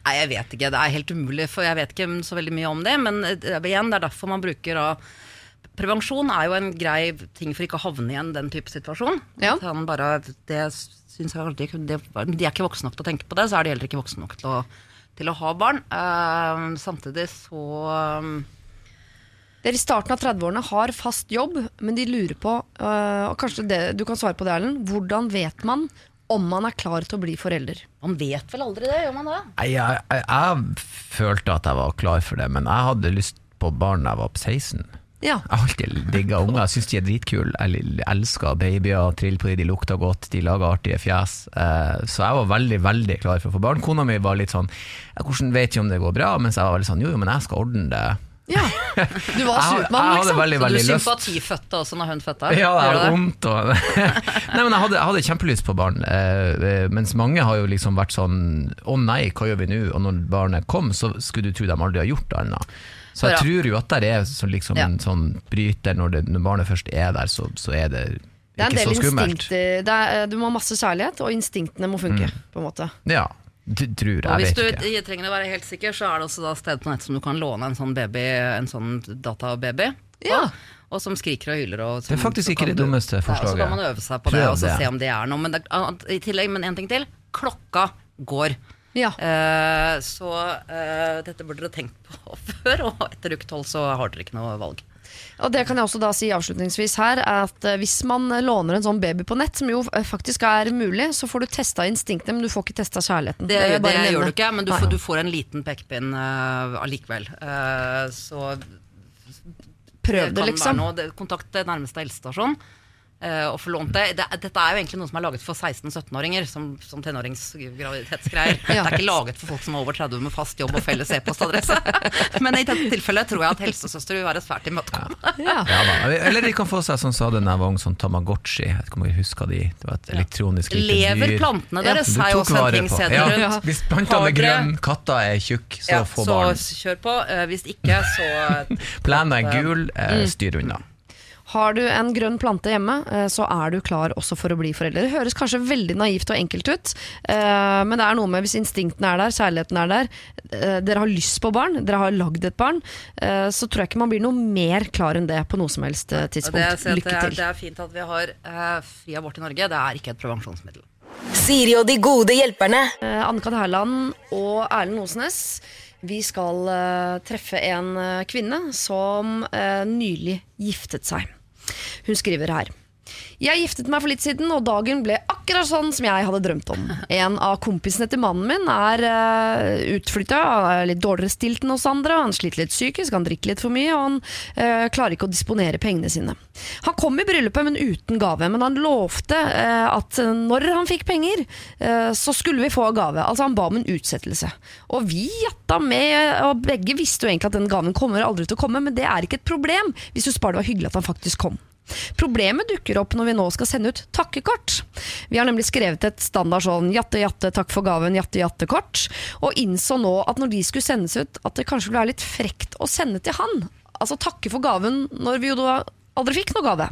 Nei, jeg vet ikke. Det er helt umulig, for jeg vet ikke så veldig mye om det. Men eh, igjen, det er derfor man bruker da Prevensjon er jo en grei ting for ikke å havne i en den type situasjon. Ja. Han bare, det synes jeg aldri, det, De er ikke voksne nok til å tenke på det, så er de heller ikke voksne nok til å, til å ha barn. Uh, samtidig så um, Dere i starten av 30-årene har fast jobb, men de lurer på, øh, og kanskje det, du kan svare på det, Erlend, hvordan vet man om man er klar til å bli forelder? Man vet vel aldri det, gjør man det? Jeg, jeg, jeg følte at jeg var klar for det, men jeg hadde lyst på barn da jeg var på 16. Ja. Jeg har alltid digga unger, syns de er dritkule. Jeg elsker babyer, triller på de, de lukter godt, de lager artige fjes. Eh, Så jeg var veldig, veldig klar for å få barn. Kona mi var litt sånn 'Hvordan vet jeg om det går bra?' Mens jeg var veldig sånn 'Jo, jo, men jeg skal ordne det'. Ja. (laughs) Du var Supermann, liksom. veldig, Så du veldig sympatifødte også når hun fødte? Ja, det er vondt og (laughs) Nei, men jeg hadde, jeg hadde kjempelyst på barn, eh, eh, mens mange har jo liksom vært sånn Å nei, hva gjør vi nå? Og når barnet kom, så skulle du tro de aldri har gjort det ennå. Så jeg tror jo at det er så liksom Ja. en sånn bryter når, det, når barnet først er der, så, så er det Det er en del så skummelt. instinkter. Det er, du må ha masse kjærlighet, og instinktene må funke. på en måte Ja, tror Og jeg. hvis vet du ikke. trenger å være helt sikker, så er det også da sted på nett som du kan låne en sånn baby, en sånn datababy. Ja. Og som skriker og hyler. Og Det er faktisk ikke det dummeste forslaget. Ja, så kan man øve seg på Prøv det og så det. se om det er noe. Men det, i tillegg, men en ting til. Klokka går. Ja. Eh, så eh, dette burde dere tenkt på (laughs) før, og etter uke tolv så har dere ikke noe valg. Og det kan jeg også da si avslutningsvis her, er at eh, hvis man låner en sånn baby på nett, som jo eh, faktisk er mulig, så får du testa instinktene, men du får ikke testa kjærligheten. Det, det, det, gjør du ikke, men du får, du får en liten pekepinn uh, allikevel. Uh, så Prøv det det, liksom. noe. Kontakt nærmeste helsestasjon. eh, og få lånt det. det. Dette er jo egentlig noe som er laget for 16-17-åringer, som, som tenåringsgraviditetsgreier. Ja. Det er ikke laget for folk som er over 30 med fast jobb og felles e-postadresse. (laughs) Men i dette tilfellet tror jeg at helsesøster vil være svært imøtekommende. Ja. Ja, Ja, Eller de kan få seg som sa det da jeg var ung, sånn Tamagotchi. Jeg vet ikke om jeg husker de. Det var et elektronisk lite Lever plantene deres Du er jo også en ting på. Ja, rundt. Hvis plantene er grønne, grønn, katta er tjukk, så Ja, få så kjør på. Eh, Hvis ikke, så (laughs) Plenen er gul, eh, Mm. styr unna. Har du en grønn plante hjemme, eh, så er du klar også for å bli forelder. Det høres kanskje veldig naivt og enkelt ut, eh, men det er noe med hvis instinktene er der, kjærligheten er der, eh, dere har lyst på barn, dere har lagd et barn, eh, så tror jeg ikke man blir noe mer klar enn det på noe som helst tidspunkt. Det, Lykke er, til. det er fint at vi har eh, fri abort i Norge. Det er ikke et prevensjonsmiddel. Siri og de gode hjelperne. Anne-Kat. Hærland og Erlend Osnes. Vi skal treffe en kvinne som nylig giftet seg. Hun skriver her. Jeg giftet meg for litt siden, og dagen ble akkurat sånn som jeg hadde drømt om. (laughs) En av kompisene til mannen min er uh, utflytta, er litt dårligere stilt enn oss andre. Han sliter litt psykisk, han drikker litt for mye, og han uh, klarer ikke å disponere pengene sine. Han kom i bryllupet, men uten gave. Men han lovte uh, at når han fikk penger, uh, så skulle vi få gave. Altså Han ba om en utsettelse. Og vi jatta med, og begge visste jo egentlig at den gaven kommer aldri til å komme, men det er ikke et problem hvis du spør det var hyggelig at han faktisk kom. Problemet dukker opp når vi nå skal sende ut takkekort. Vi har nemlig skrevet et standard sånn jatte, jatte, takk for gaven, jatte, jatte-kort, og innså nå at når de skulle sendes ut, at det kanskje ville være litt frekt å sende til han. Altså takke for gaven når vi jo da aldri fikk noe gave.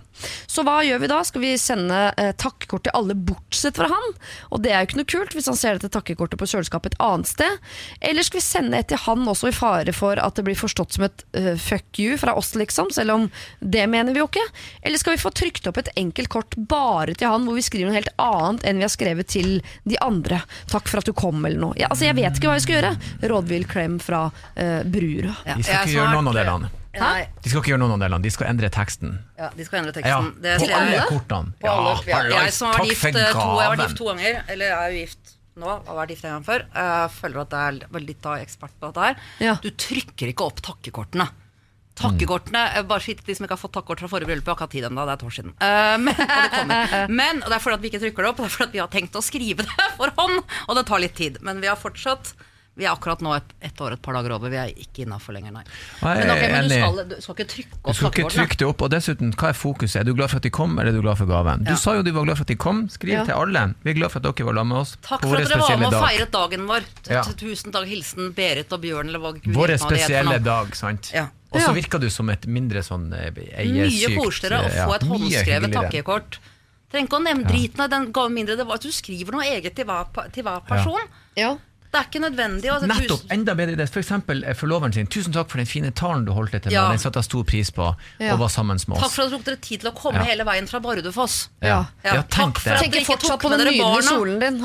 Så hva gjør vi da? Skal vi sende eh, takkekort til alle bortsett fra han? Og det er jo ikke noe kult hvis han ser dette takkekortet på kjøleskapet et annet sted. Eller skal vi sende et til han også i fare for at det blir forstått som et eh, fuck you fra oss, liksom? Selv om det mener vi jo ikke. Eller skal vi få trykt opp et enkelt kort bare til han, hvor vi skriver noe helt annet enn vi har skrevet til de andre? Takk for at du kom, eller noe. Ja, altså, jeg vet ikke hva jeg skal gjøre. Rådvill klem fra uh, Brura. Ja, Vi skal ikke gjøre noen av delene. Nei, De skal ikke gjøre noen av delene, de skal endre teksten. ja, de skal endre Ja, teksten. Det på alle kortene. På alle, ja, jeg som har vært gift, eh, to, jeg har vært gift to ganger, eller er jo gift nå, har vært gift en gang før, jeg føler at jeg er litt av ekspert på dette her. Ja. Du trykker ikke opp takkekortene. Takkekortene, eh, bare skitt de som ikke har fått takkekort fra forrige bryllup, jeg har ikke hatt tid ennå, det er et år siden. Eh, men, (laughs) og det men og det er fordi at vi ikke trykker det opp, og det er fordi at vi har tenkt å skrive det (laughs) for hånd, og det tar litt tid. Men vi har fortsatt vi er akkurat nå et, ett år og et par dager over. Vi er ikke innafor lenger, nei. nei Men, ok, er men du, skal, du skal ikke trykke Du opp skal ikke trykke det opp, og dessuten, hva er fokuset? Er du glad for at de kom, eller er du glad for gaven? Du sa jo du var glad for at de kom, skriv Ja. til alle. Vi er glad for at dere var sammen med oss Takk for at dere var med og feiret dagen vår. Ja. Tusen takk. Hilsen Berit og Bjørn, eller hva Gud Vår spesielle dag, sant? Ja. Og så Ja. virker du som et mindre sånn eiersykt Mye koseligere å få et håndskrevet takkekort. Trenger ikke å nevne driten av den gaven mindre. Det var at du skriver noe eget til hver, til hver person. Ja. Det er ikke nødvendig. Altså, Nettopp! Enda bedre idé. For eksempel eh, forloveren sin. Tusen takk for den fine talen du holdt meg. Ja. Den satte jeg stor pris på, Ja. og var sammen med oss. Takk for at dere tok dere tid til å komme Ja. hele veien fra Bardufoss. Ja, Ja, ja tenk takk for det. at- med dere ikke fortsatt tok på den dere nydelige barna. kjolen din.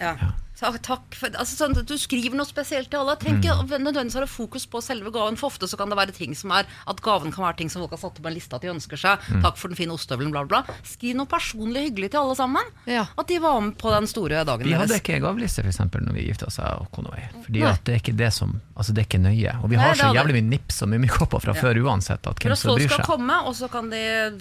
Ja. Ja. Takk, takk for, altså, sånn at du skriver noe spesielt til alle. Trenger Mm. ikke nødvendigvis være fokus på selve gaven. For ofte så kan det være ting som er At gaven kan være ting som folk har satt opp på en liste at de ønsker seg. Mm. Takk for den fine ostehøvelen, bla, bla. Skriv noe personlig hyggelig til alle sammen. Ja. At de var med på den store dagen Vi hadde deres. ikke gaveliste for eksempel, når vi gifta oss, jeg og kona mi. Fordi det er ikke det som Altså, det er ikke nøye. Og vi har Nei, så jævlig mye nips og mummikopper fra før uansett, at hvem som folk bryr skal seg. komme, og så kan de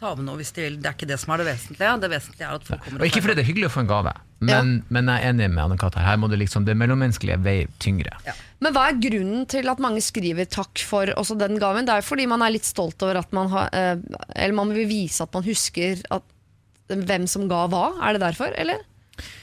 ta med noe hvis de vil. Det er ikke det som er det vesentlige. Det vesentlige er at folk kommer Og ikke fordi det er hyggelig å få en gave, men, men jeg er enig med Anne-Kat. her. Her må det liksom, det mellommenneskelige veie tyngre. Ja. Men hva er grunnen til at mange skriver takk for også den gaven? Det er jo fordi man er litt stolt over at man har eh, Eller man vil vise at man husker at, hvem som ga hva. Er det derfor, eller?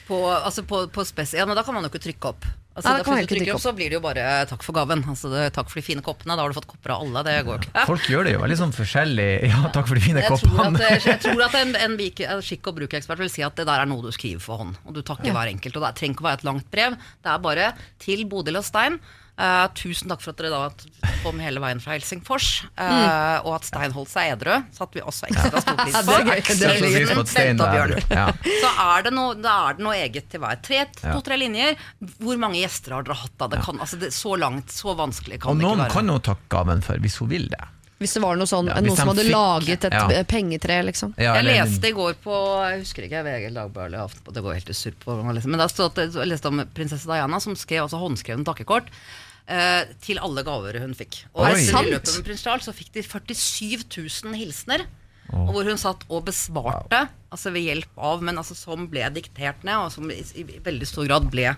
På, altså på, på spes ja, men da kan man jo ikke trykke opp. Altså, ja, da hvis du trykker opp, så blir det jo bare eh, takk for gaven. Altså, det, takk for de fine koppene. Da har du fått kopper av alle. Det går jo ikke. Folk gjør det jo veldig sånn forskjellig. (laughs) Ja, takk for de fine Jeg tror at, koppene. jeg tror at en, en vik- en skikk- og brukerekspert vil si at det der er noe du skriver for hånd. Og du takker hver enkelt. Og det trenger ikke å være et langt brev. Det er bare til Bodil og Stein. Eh, tusen takk for at dere da kom hele veien fra Helsingfors. eh, Og at Stein holdt seg edru. Satte vi også ekstra stor pris på. og. Så er det, noe, da er det noe eget til hver. Tre, To-tre linjer. Hvor mange gjester har dere hatt da? Det kan, altså det, så langt, så vanskelig kan Og det ikke noen kan jo takke gaven for, hvis hun vil det. Hvis det var noe sånn, Ja, noen som hadde fikk- laget et ja. pengetre, liksom. Ja, Jeg leste i går på Jeg husker ikke VG Dagbladet eller Aftenposten, det går helt i surr på Men da stod jeg leste om prinsesse Diana som skrev altså håndskrevne takkekort eh, til alle gaver hun fikk. Og Oi. etter bryllupet med prins Charles så fikk de 47 000 hilsener. Og hvor hun satt og besvarte, altså ved hjelp av, men altså som ble diktert ned, og som i, i, veldig stor grad ble,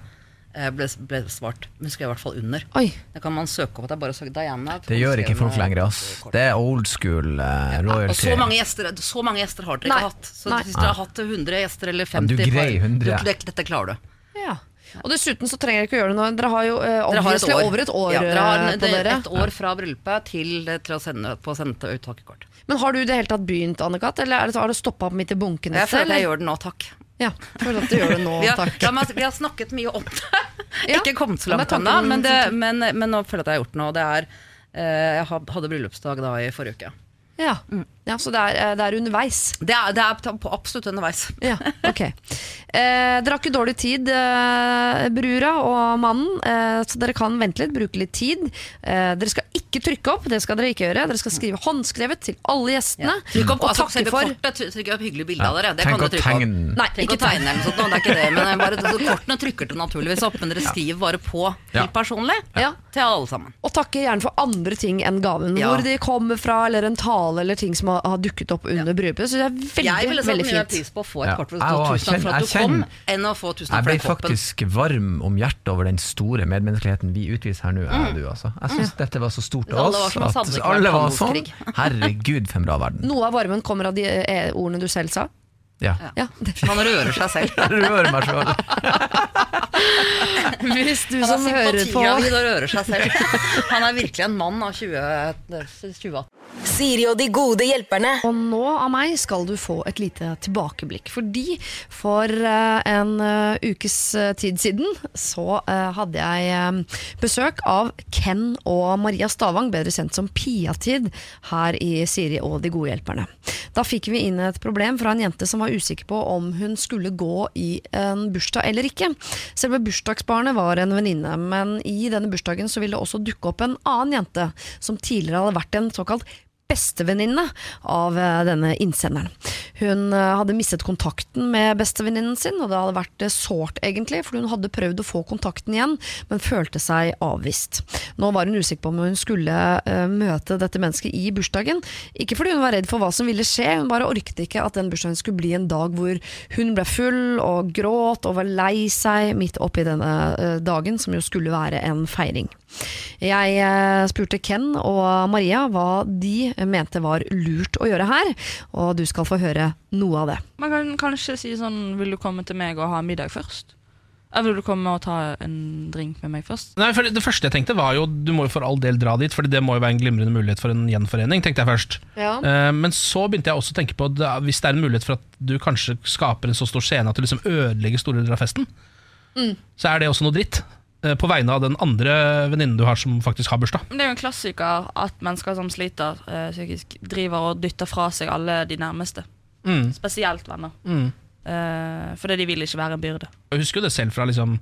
eh, ble, ble svart. Hun skrev i hvert fall under. Oi. Det kan man søke opp. Det er bare å søke Diana. Det gjør ikke folk lenger, ass. Det er old school Og royalty. så mange, gjester, så mange gjester har dere Nei. ikke hatt. Så Nei. hvis dere har hatt 100 gjester eller Ja, du 50 greier 100. du- Dette klarer du. Ja. Og dessuten så trenger dere ikke å gjøre det nå. Dere har jo eh, Dere har et over et år ja, dere har eh, en, på det, dere. et år fra bryllupet til, til å sende, på å sende ut takkekort. Men har du det hele tatt begynt, Anne-Kat., eller er det, har det stoppa opp midt i bunken? Jeg føler jeg gjør det nå, takk. Ja, føler at du gjør det nå, (laughs) Vi har, takk. ja, vi har snakket mye om det. (laughs) Ikke kommet så langt ennå, men, men, men nå føler jeg at jeg har gjort noe. og Det er, eh, jeg hadde bryllupsdag da i forrige uke. Ja. Ja, Så det er, eh, det er underveis. Det er, det er på absolutt underveis. (laughs) Ja, ok. Eh, dere har ikke dårlig tid, eh, brura og mannen, eh, så dere kan vente litt, bruke litt tid. Eh, dere skal ikke trykke opp, det skal dere ikke gjøre. Dere skal skrive håndskrevet til alle gjestene. Trykk opp, og altså, takke for kortet, trykk opp hyggelig bilder av dere. Det tenk kan du trykke opp. Nei, ikke tegne eller sånt, det er ikke det. Men bare, kortene trykker dere naturligvis opp, men dere skriver bare på Ja. helt personlig Ja. til alle sammen. Og takke gjerne for andre ting enn gaven. Ja. Hvor de kommer fra, eller en tale eller ting som har, har dukket opp under bryllupet. Så det er veldig, jeg ville satt veldig mye fint. pris på å få et kort hvor det Jeg står tusen takk for at du kom, enn å få tusen takk ble for den koppen. faktisk varm om hjertet over den store medmenneskeligheten vi utviser her nå. er du, altså. Jeg syns dette var så stort av oss at alle var sånn. (laughs) Herregud, for en bra verden. Noe av varmen kommer av de eh, ordene du selv sa. Ja. Ja, det, (laughs) Man rører seg selv. (laughs) Rører meg selv. (laughs) hvis du Han som hører på og rører seg selv. Han er virkelig en mann av 2018. Siri og de gode hjelperne. Og nå av meg skal du få et lite tilbakeblikk. Fordi for eh, en eh, ukes eh, tid siden så hadde jeg besøk av Ken og Maria Stavang, bedre kjent som Piatid, her i Siri og de gode hjelperne. Da fikk vi inn et problem fra en jente som var usikker på om hun skulle gå i en bursdag eller ikke. Selve bursdagsbarnet var en venninne, men i denne bursdagen så ville det også dukke opp en annen jente som tidligere hadde vært en såkalt bestevenninne av eh, denne innsenderen. Hun eh, hadde mistet kontakten med bestevenninnen sin, og det hadde vært eh, sårt egentlig, for hun hadde prøvd å få kontakten igjen, men følte seg avvist. Nå var hun usikker på om hun skulle møte dette mennesket i bursdagen, ikke fordi hun var redd for hva som ville skje, hun bare orket ikke at den bursdagen skulle bli en dag hvor hun ble full og gråt og var lei seg midt oppi denne dagen, som jo skulle være en feiring. Jeg spurte Ken og Maria hva de mente var lurt å gjøre her, og du skal få høre noe av det. Man kan kanskje si sånn Vil du komme til meg og ha middag først? Eller vil du komme og ta en drink med meg først? Nei, for Det første jeg tenkte var jo Du må jo for all del dra dit, for det må jo være en glimrende mulighet for en gjenforening. tenkte jeg først ja. Men så begynte jeg også å tenke på at hvis det er en mulighet for at du kanskje skaper en så stor scene at du liksom ødelegger store deler av festen, så er det også noe dritt. Eh, På vegne av den andre venninnen du har som faktisk har bursdag. Det er jo en klassiker at mennesker som sliter eh, psykisk, driver og dytter fra seg alle de nærmeste. Mm. Spesielt venner. Mm. Uh, fordi de vil ikke være en byrde. Jeg husker jo det selv fra liksom,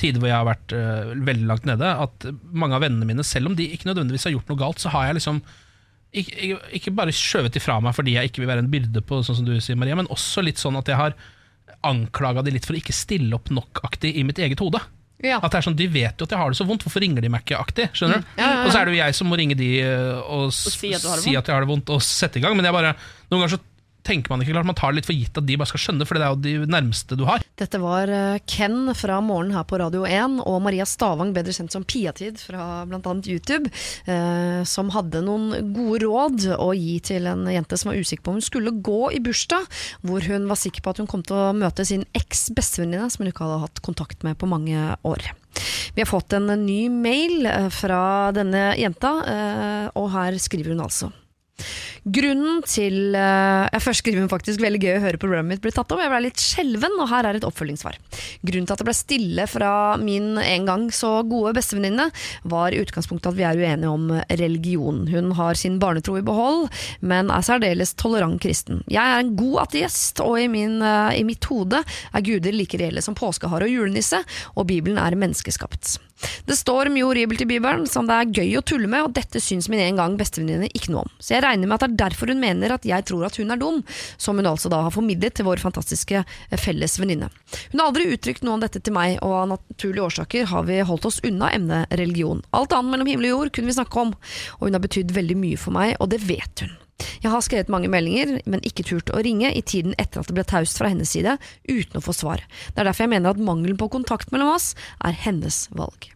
tider hvor jeg har vært øh, veldig langt nede, at mange av vennene mine, selv om de ikke nødvendigvis har gjort noe galt, så har jeg liksom ikke, ikke bare skjøvet de fra meg fordi jeg ikke vil være en byrde på, sånn som du sier, Maria, men også litt sånn at jeg har anklaga de litt for å ikke stille opp nok-aktig i mitt eget hode. Ja. At det er sånn, De vet jo at jeg har det så vondt, hvorfor ringer de meg ikke-aktig? skjønner du? Ja, ja, ja. Og så er det jo jeg som må ringe de og, og, si at du har det si at jeg har det vondt, og sette i gang. Men jeg bare, noen ganger så tenker man ikke klart Man tar det litt for gitt at de bare skal skjønne, for det er jo de nærmeste du har. Dette var eh, Ken fra Morgen her på Radio 1 og Maria Stavang, bedre kjent som Piatid fra bl.a. YouTube, eh, som hadde noen gode råd å gi til en jente som var usikker på om hun skulle gå i bursdag, hvor hun var sikker på at hun kom til å møte sin eks-bestevenninne som hun ikke hadde hatt kontakt med på mange år. Vi har fått en ny mail eh, fra denne jenta, eh, og her skriver hun altså. Grunnen til uh, Jeg Først skriver faktisk veldig gøy å høre programmet mitt bli tatt om. Jeg ble litt skjelven, og her er et oppfølgingssvar. Grunnen til at det ble stille fra min en gang så gode bestevenninne, var i utgangspunktet at vi er uenige om religion. Hun har sin barnetro i behold, men er særdeles tolerant kristen. Jeg er en god ateist, og i, min, uh, i mitt hode er guder like reelle som påskehare og julenisse, og Bibelen er menneskeskapt. Det står mye horribelt i Bibelen som det er gøy å tulle med, og dette syns min en gang bestevenninne ikke noe om. Så jeg regner med at det er derfor hun mener at jeg tror at hun er dum, som hun altså da har formidlet til vår fantastiske eh, felles venninne. Hun har aldri uttrykt noe om dette til meg, og av naturlige årsaker har vi holdt oss unna emnet religion. Alt annet mellom himmel og jord kunne vi snakke om, og hun har betydd veldig mye for meg, og det vet hun. Jeg har skrevet mange meldinger, men ikke turt å ringe i tiden etter at det ble taust fra hennes side, uten å få svar. Det er derfor jeg mener at mangelen på kontakt mellom oss er hennes valg.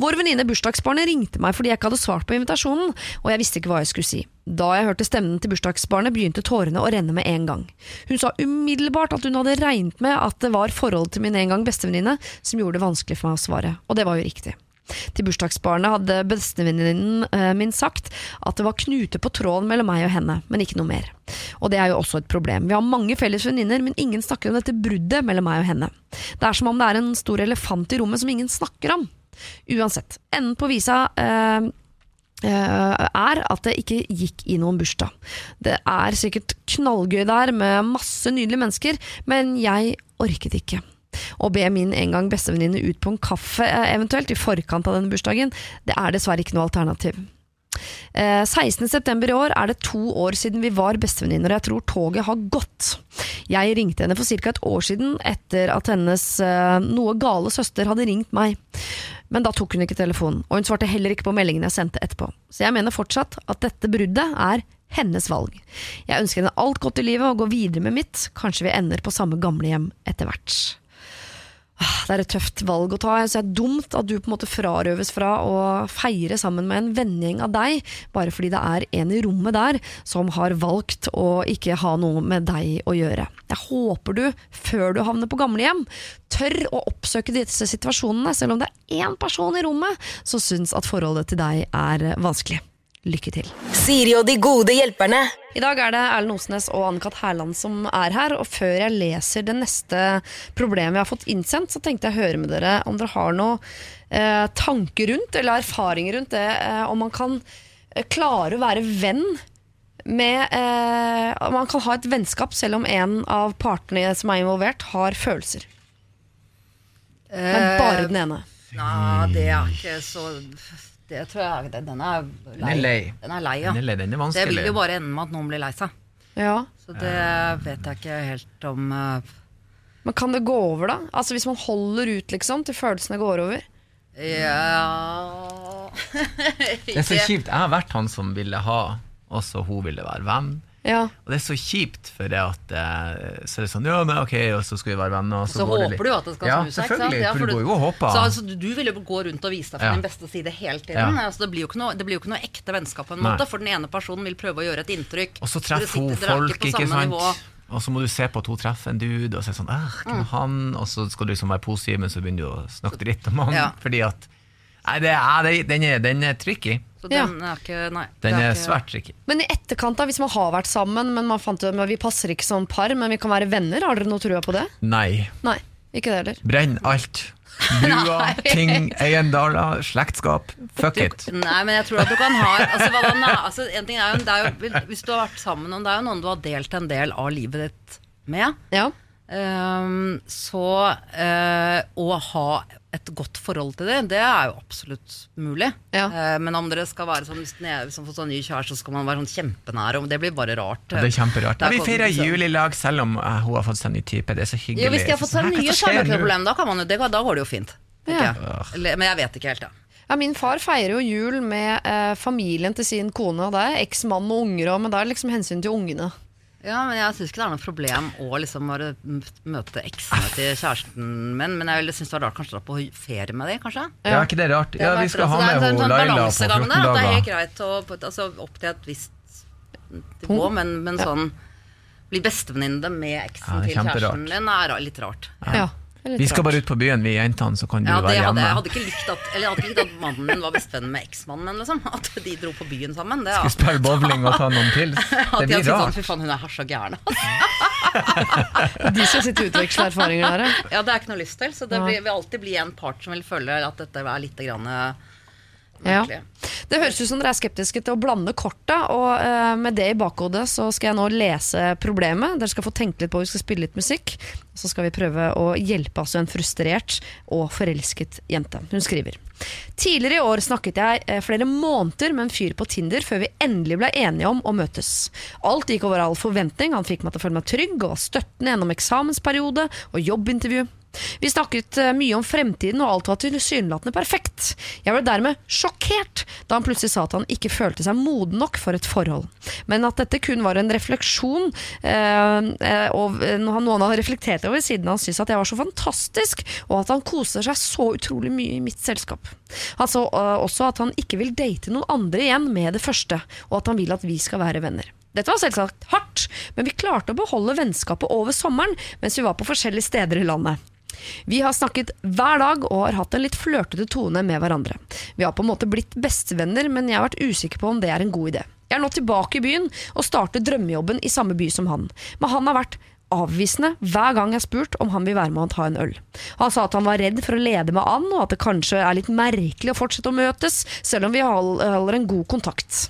Vår venninne bursdagsbarnet ringte meg fordi jeg ikke hadde svart på invitasjonen, og jeg visste ikke hva jeg skulle si. Da jeg hørte stemmen til bursdagsbarnet, begynte tårene å renne med en gang. Hun sa umiddelbart at hun hadde regnet med at det var forholdet til min en gang bestevenninne som gjorde det vanskelig for meg å svare, og det var jo riktig. Til bursdagsbarnet hadde bestevenninnen eh, min sagt at det var knute på tråden mellom meg og henne, men ikke noe mer. Og det er jo også et problem. Vi har mange felles venninner, men ingen snakker om dette bruddet mellom meg og henne. Det er som om det er en stor elefant i rommet som ingen snakker om. Uansett, enden på visa eh, eh, er at det ikke gikk i noen bursdag. Det er sikkert knallgøy der med masse nydelige mennesker, men jeg orket ikke. Å be min en gang bestevenninne ut på en kaffe eh, eventuelt i forkant av denne bursdagen, det er dessverre ikke noe alternativ. 16.9. i år er det to år siden vi var bestevenninner, og jeg tror toget har gått. Jeg ringte henne for ca. et år siden, etter at hennes noe gale søster hadde ringt meg. Men da tok hun ikke telefonen, og hun svarte heller ikke på meldingen jeg sendte etterpå. Så jeg mener fortsatt at dette bruddet er hennes valg. Jeg ønsker henne alt godt i livet og går videre med mitt, kanskje vi ender på samme gamlehjem etter hvert. Ah, det er et tøft valg å ta. Så det er dumt at du på en måte frarøves fra å feire sammen med en vennegjeng av deg, bare fordi det er en i rommet der som har valgt å ikke ha noe med deg å gjøre. Jeg håper du, før du havner på gamlehjem, tør å oppsøke disse situasjonene, selv om det er én person i rommet som syns at forholdet til deg er vanskelig. Lykke til. Siri og de gode hjelperne. I dag er det Erlend Osnes og Anne-Kat. Hærland som er her. Og før jeg leser det neste problemet jeg har fått innsendt, så tenkte jeg å høre med dere om dere har noen eh, tanker rundt, eller erfaringer rundt det, eh, om man kan eh, klare å være venn med eh, Man kan ha et vennskap selv om en av partene som er involvert, har følelser. Men bare den ene. Nei, det er ikke så det tror jeg Den er lei. Den er lei. Den er lei, ja. Den er lei, den er det vanskelig. vil jo bare ende med at noen blir lei seg. Ja. Så det vet jeg ikke helt om uh, Men kan det gå over, da? Altså Hvis man holder ut liksom til følelsene går over? Ja Det er så (laughs) kjipt. Jeg har vært han som ville ha, og så hun ville være venn. Ja. Og det er så kjipt, for det at eh, Så er det sånn Ja, men ok, og så skal vi være venner. Og så, Så går det håper litt- du at det skal ja, snu seg. Selvfølgelig, Ja, for du du- går jo og håper. Så altså, du vil jo gå rundt og vise deg fra din beste side hele tiden. Ja. Altså, det, blir noe, det blir jo ikke noe ekte vennskap, på en Nei. måte, for den ene personen vil prøve å gjøre et inntrykk. Og så treffer hun folk, ikke sant. nivå. Og så må du se på at hun treffer en dude, og så er det sånn «Åh, Mm. hvem er han? Og så skal du liksom være positiv, men så begynner du å snakke dritt om han. Ja. Fordi at Nei, det er, den, er, den er tricky. Så Ja. den er ikke Nei. Den er ikke- svært tricky. Men i etterkant, da, hvis man har vært sammen, men man fant ut at vi passer ikke som par, men vi kan være venner, har dere noe trua på det? Nei. Nei, ikke det heller. Brenn alt. (laughs) Brua, ting, eiendaler, slektskap. Fuck it. Nei, men jeg tror at du kan ha altså, hva da, altså, en ting er jo, det er jo, Hvis du har vært sammen med noen, det er jo noen du har delt en del av livet ditt med. Ja. Ehm, så eh, å ha et godt forhold til det, det er jo absolutt mulig. Ja. Eh, men om dere skal være sånn Hvis dere liksom får sånn ny kjæreste, så skal man være sånn kjempenære, og det blir bare rart. Ja, det er kjemperart. Vi feirer jul i lag, selv om uh, hun har fått seg ny type. Det er så hyggelig. Ja, hvis de har fått seg nye, så er skjer det ikke nå? noe problem. Da, kan man det, da går det jo fint. Ja. jeg. Men jeg vet ikke helt, da. Ja, Min far feirer jo jul med eh, familien til sin kone, og det er eksmann og unger òg, men da er det liksom hensyn til ungene. Ja, men Jeg syns ikke det er noe problem å liksom bare møte eksene til kjæresten min, men jeg syns det var rart kanskje å dra på ferie med dem, kanskje. Ja, er ikke det rart? Ja, vi skal ha Altså, det er med henne sånn Laila på 14 dager. Det er helt greit å, altså, opp til et visst nivå, men, men sånn bli bestevenninne med eksen er til kjæresten din er litt rart. Ja. Vi skal bare ut på byen, vi jentene, så kan du Ja, det være hadde, hjemme. jeg hadde ikke likt at, eller jeg hadde ikke likt at mannen min var bestevenn med eksmannen min. Liksom. At de dro på byen sammen. Det, Skal spille bowling og ta noen pils. (laughs) Det blir rart. sånn. Fy faen, hun er hasj (laughs) og gæren. De skal sitte og utveksle erfaringer der, ja. Ja, det er ikke noe lyst til. Så det blir, vil alltid bli en part som vil føle at dette er litt grann Ja. Det høres ut som dere er skeptiske til å blande korta, og uh, med det i bakhodet så skal jeg nå lese problemet. Dere skal få tenke litt på, vi skal spille litt musikk. Så skal vi prøve å hjelpe altså en frustrert og forelsket jente. Hun skriver. Tidligere i år snakket jeg eh, flere måneder med en fyr på Tinder før vi endelig ble enige om å møtes. Alt gikk over all forventning, han fikk meg til å føle meg trygg og var støttende gjennom eksamensperiode og jobbintervju. Vi snakket eh, mye om fremtiden, og alt var tilsynelatende perfekt. Jeg ble dermed sjokkert da han plutselig sa at han ikke følte seg moden nok for et forhold. Men at dette kun var en refleksjon, eh, eh, og noen han hadde reflektert over siden han syntes at jeg var så fantastisk, og at han koser seg så utrolig mye i mitt selskap. Han sa eh, også at han ikke vil date noen andre igjen med det første, og at han vil at vi skal være venner. Dette var selvsagt hardt, men vi klarte å beholde vennskapet over sommeren mens vi var på forskjellige steder i landet. Vi har snakket hver dag og har hatt en litt flørtete tone med hverandre. Vi har på en måte blitt bestevenner, men jeg har vært usikker på om det er en god idé. Jeg er nå tilbake i byen og starter drømmejobben i samme by som han. Men han har vært avvisende hver gang jeg spurt om han vil være med og ta en øl. Han sa at han var redd for å lede meg an, og at det kanskje er litt merkelig å fortsette å møtes, selv om vi holder en god kontakt.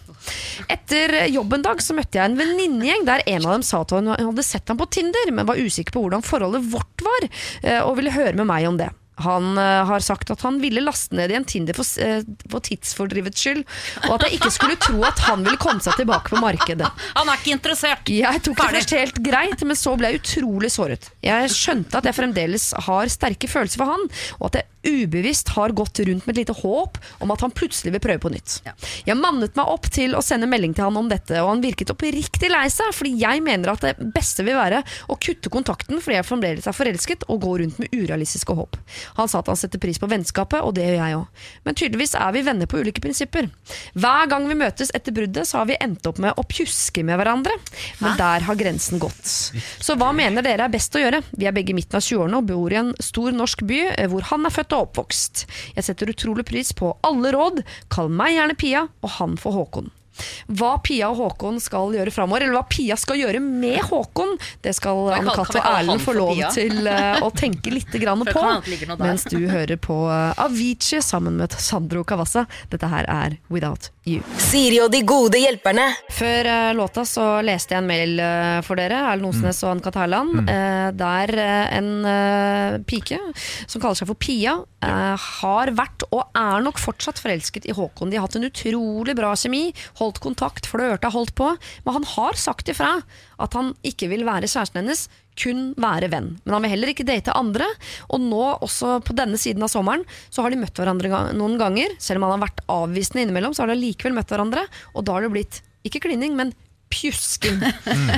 Etter jobb en dag så møtte jeg en venninnegjeng der en av dem sa at han hadde sett ham på Tinder, men var usikker på hvordan forholdet vårt var, eh, og ville høre med meg om det. Han eh, har sagt at han ville laste ned igjen Tinder for, eh, for tidsfordrivets skyld, og at jeg ikke skulle tro at han ville komme seg tilbake på markedet. (laughs) Han er ikke interessert! Jeg tok det først helt greit, men så ble jeg utrolig såret. Jeg skjønte at jeg fremdeles har sterke følelser for han, og at jeg ubevisst har gått rundt med et lite håp om at han plutselig vil prøve på nytt. Ja. Jeg mannet meg opp til å sende melding til han om dette, og han virket oppriktig lei seg, fordi jeg mener at det beste vil være å kutte kontakten fordi jeg fremdeles er forelsket og går rundt med urealistiske håp. Han sa at han setter pris på vennskapet, og det gjør jeg òg. Men tydeligvis er vi venner på ulike prinsipper. Hver gang vi møtes etter bruddet, så har vi endt opp med å pjuske med hverandre, men der har grensen gått. Så hva mener dere er best å gjøre? Vi er begge i midten av 20-årene og bor i en stor norsk by eh, hvor han er født og oppvokst. Jeg setter utrolig pris på alle råd. Kall meg gjerne Pia, og han for Håkon. Hva Pia og Håkon skal gjøre framover, eller hva Pia skal gjøre med Håkon, det skal Anne kan Cath og Erlend få lov til eh, å tenke litt grann (laughs) på, mens du hører på eh, Avicii sammen med Sandro Cavazza. Dette her er Without You. Siri og de gode hjelperne. Før uh, låta så leste jeg en mail uh, for dere, Erlend Osnes og Ann-Kat. Hærland, Uh, der en pike som kaller seg for Pia, har vært og er nok fortsatt forelsket i Håkon. De har hatt en utrolig bra kjemi, holdt kontakt, flørta, holdt på. Men han har sagt ifra at han ikke vil være kjæresten hennes, kun være venn. Men han vil heller ikke date andre. Og nå, også på denne siden av sommeren, så har de møtt hverandre noen ganger. Selv om han har vært avvisende innimellom, så har de likevel møtt hverandre. Og da har det blitt, ikke klining, men pjusking.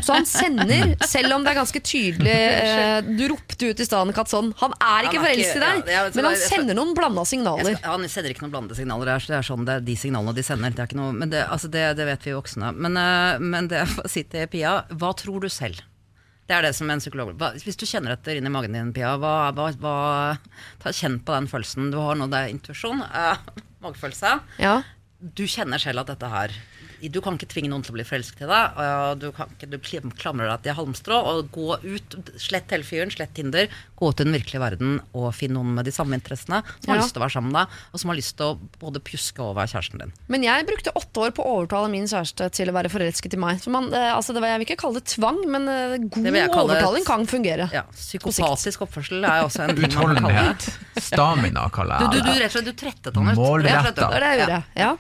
Så han sender, selv om det er ganske tydelig (laughs) eh, Du ropte ut i stedet, Kat, sånn Han er ikke forelsket i deg, ja, men han sender noen blanda signaler. skal, han sender ikke noen blanda signaler. Det er, det er sånn det er de signalene de sender. Det er ikke noe, men det, altså det, det vet vi voksne. Men, eh, men det (laughs) sitter til Pia, hva tror du selv? Det er det som en psykolog hva, Hvis du kjenner etter inni magen din, Pia, hva, hva, hva ta, Kjenn på den følelsen. Du har nå, det er intuisjon, Uh, magefølelse. Ja. Du kjenner selv at dette her Du kan ikke tvinge noen til å bli forelsket i deg. og Du, kan ikke, du klamrer deg til halmstrå og gå ut. Slett hele fyren, slett Tinder. Gå ut i den virkelige verden og finn noen med de samme interessene som har lyst til å være sammen med deg, og som har lyst til å både pjuske og være kjæresten din. Men jeg brukte åtte år på å overtale min kjæreste til å være forelsket i meg. Så man, eh, altså det var, jeg vil ikke kalle det tvang, men eh, god Det overtaling kan fungere. Ja, Psykopatisk oppførsel er også en (laughs) ting man kan kalle det. Utholdenhet. Stamina, kaller jeg jeg du, du, du, rett og slett, du trettet han ut. Slett, Det det jeg gjorde. Ja.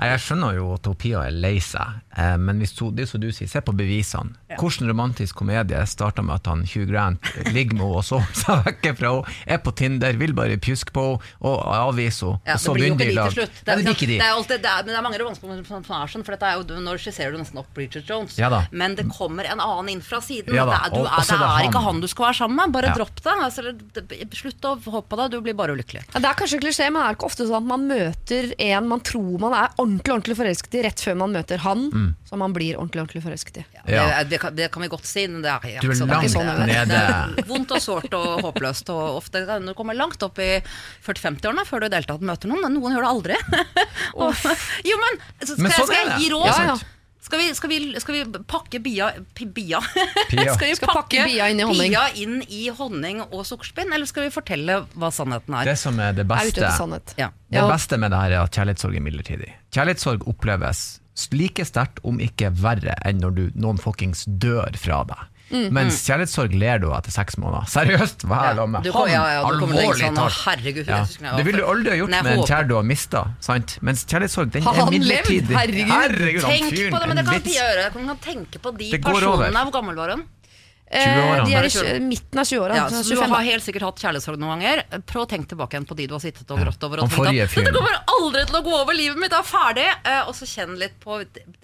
Jeg skjønner jo at hun Pia er lei seg. Eh, Men hvis to, det er som du sier, se på bevisene. Hvordan romantisk komedie starta med at han Hugh Grant ligger med henne og sover seg vekk fra henne, er på Tinder, vil bare pjuske på henne og avvise henne. Ja, og så det blir jo begynner ikke de i lag. til slutt. Det er, liksom- ikke de. det er alltid, det er, men det er mange romanser som er sånn, for er jo, nå skisserer du nesten opp Bridget Jones. Ja da. Men det kommer en annen inn fra siden. Ja da, det er, du og- er, det er det er ikke han. han du skal være sammen med. Bare Ja. dropp det. Altså, slutt å håpe på det, du blir bare ulykkelig. Ja, det er kanskje klisjé, men det er ikke ofte sånn at man møter en man tror man er ordentlig ordentlig forelsket i, rett før man møter han som man blir ordentlig ordentlig forelsket i? Ja, Ja. Det, det, kan, det kan vi godt si. Men det er, Du er så- langt det er- nede. Det er (laughs) (laughs) vondt og sårt og håpløst. Og ofte kan du komme langt opp i 40-50-årene før du i det hele tatt møter noen. Men noen gjør det aldri. (laughs) og, jo, men så skal, Men jeg, sånn skal jeg gi råd? Ja, ja. Skal vi, skal, vi, skal vi pakke bia, bia. Pia. Skal vi Skal pakke bia inn i honning. bia inn i honning og sukkerspinn, eller skal vi fortelle hva sannheten er? Det som er det beste er. Ja. Det beste med det her er at kjærlighetssorg er midlertidig. Kjærlighetssorg oppleves like sterkt, om ikke verre, enn når du, noen fuckings dør fra deg. Mm, Mens kjærlighetssorg ler du av etter seks måneder. (laughs) Seriøst, hva er det med ja, kom- ja, ja, alvorlig sånn, talt. «Å, herregud, Ja. Det ville du aldri ha gjort Nei, med en kjær du har mista. Sant? Mens kjærlighetssorg den er midlertidig. Herregud. Herregud, herregud, Tenk på det, men det kan gjøre. Kan tenke på de Det personene. Hvor gammel var hun? Eh, de er i midten av 20-åra. Ja, så så du har helt sikkert hatt kjærlighetssorg noen ganger. Prøv å tenke tilbake igjen på de du har sittet og grått over. Og tenkt at. Dette kommer aldri til å gå over, livet mitt er ferdig. Eh, og så kjenn litt på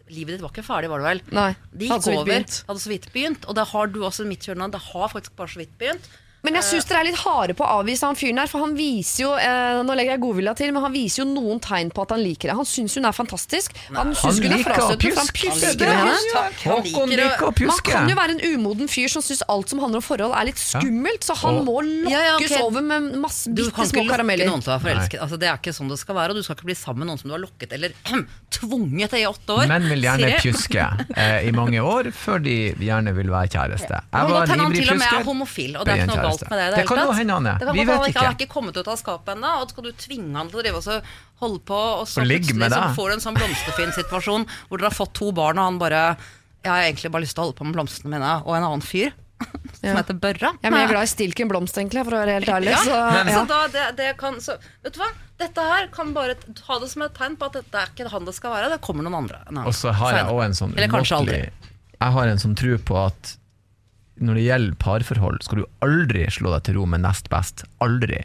Livet ditt var ikke ferdig, var det vel? Nei, Det hadde gikk så vidt over. begynt. Hadde så vidt begynt. Og det har du også i mitt kjørende. Det har faktisk bare så vidt begynt. Men jeg syns dere er litt harde på å avvise han fyren her, for han viser jo eh, Nå legger jeg godvilja til, men han viser jo noen tegn på at han liker det. Han syns hun er fantastisk. Han syns hun er frastøtende, for han pjuske. pjusker med er henne. Man kan jo være en umoden fyr som syns alt som handler om forhold er litt skummelt, så han må lokkes Ja, ja, ok. over med masse Du bitte kan små ikke lokke karameller. noen til å være forelsket. Altså, det er ikke sånn det skal være. Og du skal ikke bli sammen med noen som du har lokket eller (clears throat) tvunget til i åtte år. Menn vil gjerne pjuske eh, i mange år før de gjerne vil være kjæreste. Jeg var en han ivrig til og med er homofil, og det er ikke noe kjæreste. Galt med det. i Det hele kan tatt. jo hende han er. Det kan Vi vet han ikke. Han er ikke kommet ut av skapet ennå, og skal du tvinge han til å drive og holde på, og så plutselig så får du en sånn blomsterfin situasjon hvor dere har fått to barn, og han bare Jeg har egentlig bare lyst til å holde på med blomstene mine, og en annen fyr (laughs) som Ja. heter Børra. Jeg er glad i Stilken blomst, egentlig, for å være helt ærlig. Ja, Så, så ja. da, det, det kan, så, vet du hva? Dette her kan bare ha det som et tegn på at dette er ikke han det skal være. Det kommer noen andre. Og så har jeg òg også en sånn umåtelig- Jeg har en sånn tro på at når det gjelder parforhold, skal du aldri slå deg til ro med nest best. Aldri.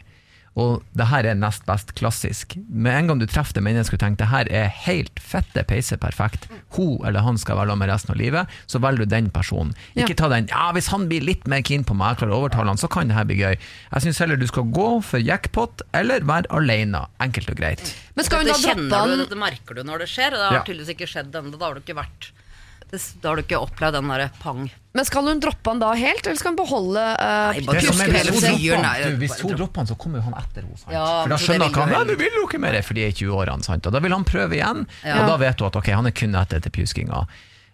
Og det her er nest best klassisk. Med en gang du treffer det mennesket og tenker det her er helt fette peise perfekt, hun eller han skal være sammen med resten av livet, så velger du den personen. Ikke Ja. ta den ja, hvis han blir litt mer keen på meg, jeg klarer å overtale han, så kan det her bli gøy. Jeg syns heller du skal gå for jackpot eller være alene. Enkelt og greit. Men skal hun da droppe han du, dette merker du når det skjer. og Det har Ja. tydeligvis ikke skjedd ennå. Da har du ikke vært Da har du ikke opplevd den derre pang. Men skal hun droppe han da helt, eller skal hun beholde uh, Nei, bare som hvis, hun dropper han, hvis hun dropper han, så kommer jo han etter henne. Ja, for da skjønner han at du vil jo ikke mer for de er 20-årene. sant? Og da vil han prøve igjen, Ja. og da vet du at ok, han er kun etter til pjuskinga.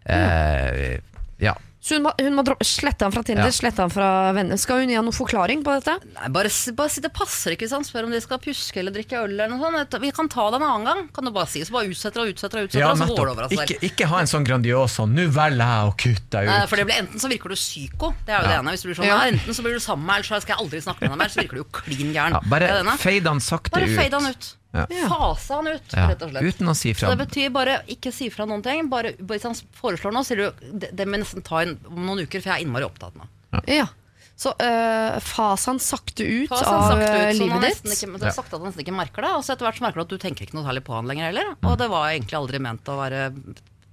Eh, ja. Så hun må, hun må slette han fra Tinder, Ja. slette han fra venner. Skal hun gi han noen forklaring på dette? Nei, bare, bare si det passer ikke hvis han spør om de skal pjuske eller drikke øl eller noe sånt. Vi kan ta det en annen gang. Kan du bare si. Så bare utsetter og utsetter og utsetter, ja, så går det over av seg Ikke, selv. ikke ha en sånn grandiosa 'nå velger jeg å kutte deg Nei, ut'. for det blir Enten så virker du psyko, det er jo Ja. det ene. Hvis du blir sånn, Ja. nei, Enten så blir du sammen med meg, eller så skal jeg aldri snakke med deg mer. Så virker du jo klin gæren. Ja, bare fade han sakte Bare fade han ut. Ja. Fase han ut, Ja, rett og slett. Uten å si Så det betyr bare ikke si fra noen ting. Bare, hvis han foreslår noe, sier du det, det må nesten ta en, om noen uker, for jeg er innmari opptatt nå. Ja. Så øh, fas han sakte ut Fas han av sakte eh, ut, sånn han livet ditt. ikke, men det Ja. er sakte at han nesten ikke merker det. Og så etter hvert så merker du at du tenker ikke noe særlig på han lenger heller. Og det var egentlig aldri ment å være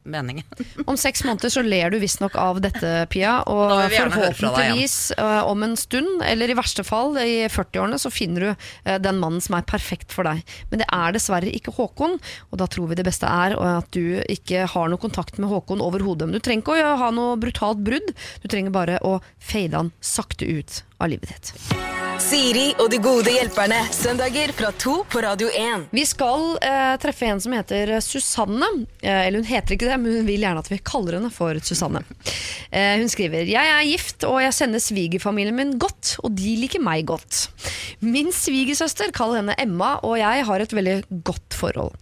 meningen. (laughs) Om seks måneder så ler du visstnok av dette, Pia. Og forhåpentligvis eh, om en stund, eller i verste fall i 40-årene, så finner du eh, den mannen som er perfekt for deg. Men det er dessverre ikke Håkon, og da tror vi det beste er at du ikke har noe kontakt med Håkon overhodet. Men du trenger ikke å ha noe brutalt brudd, du trenger bare å fade han sakte ut av livet ditt. Siri og de gode hjelperne. Søndager fra to på Radio 1. Vi skal eh, treffe en som heter Susanne. Eh, eller hun heter ikke det, men hun vil gjerne at vi kaller henne for Susanne. Eh, hun skriver Jeg er gift, og jeg kjenner svigerfamilien min godt, og de liker meg godt. Min svigersøster, kall henne Emma, og jeg har et veldig godt forhold.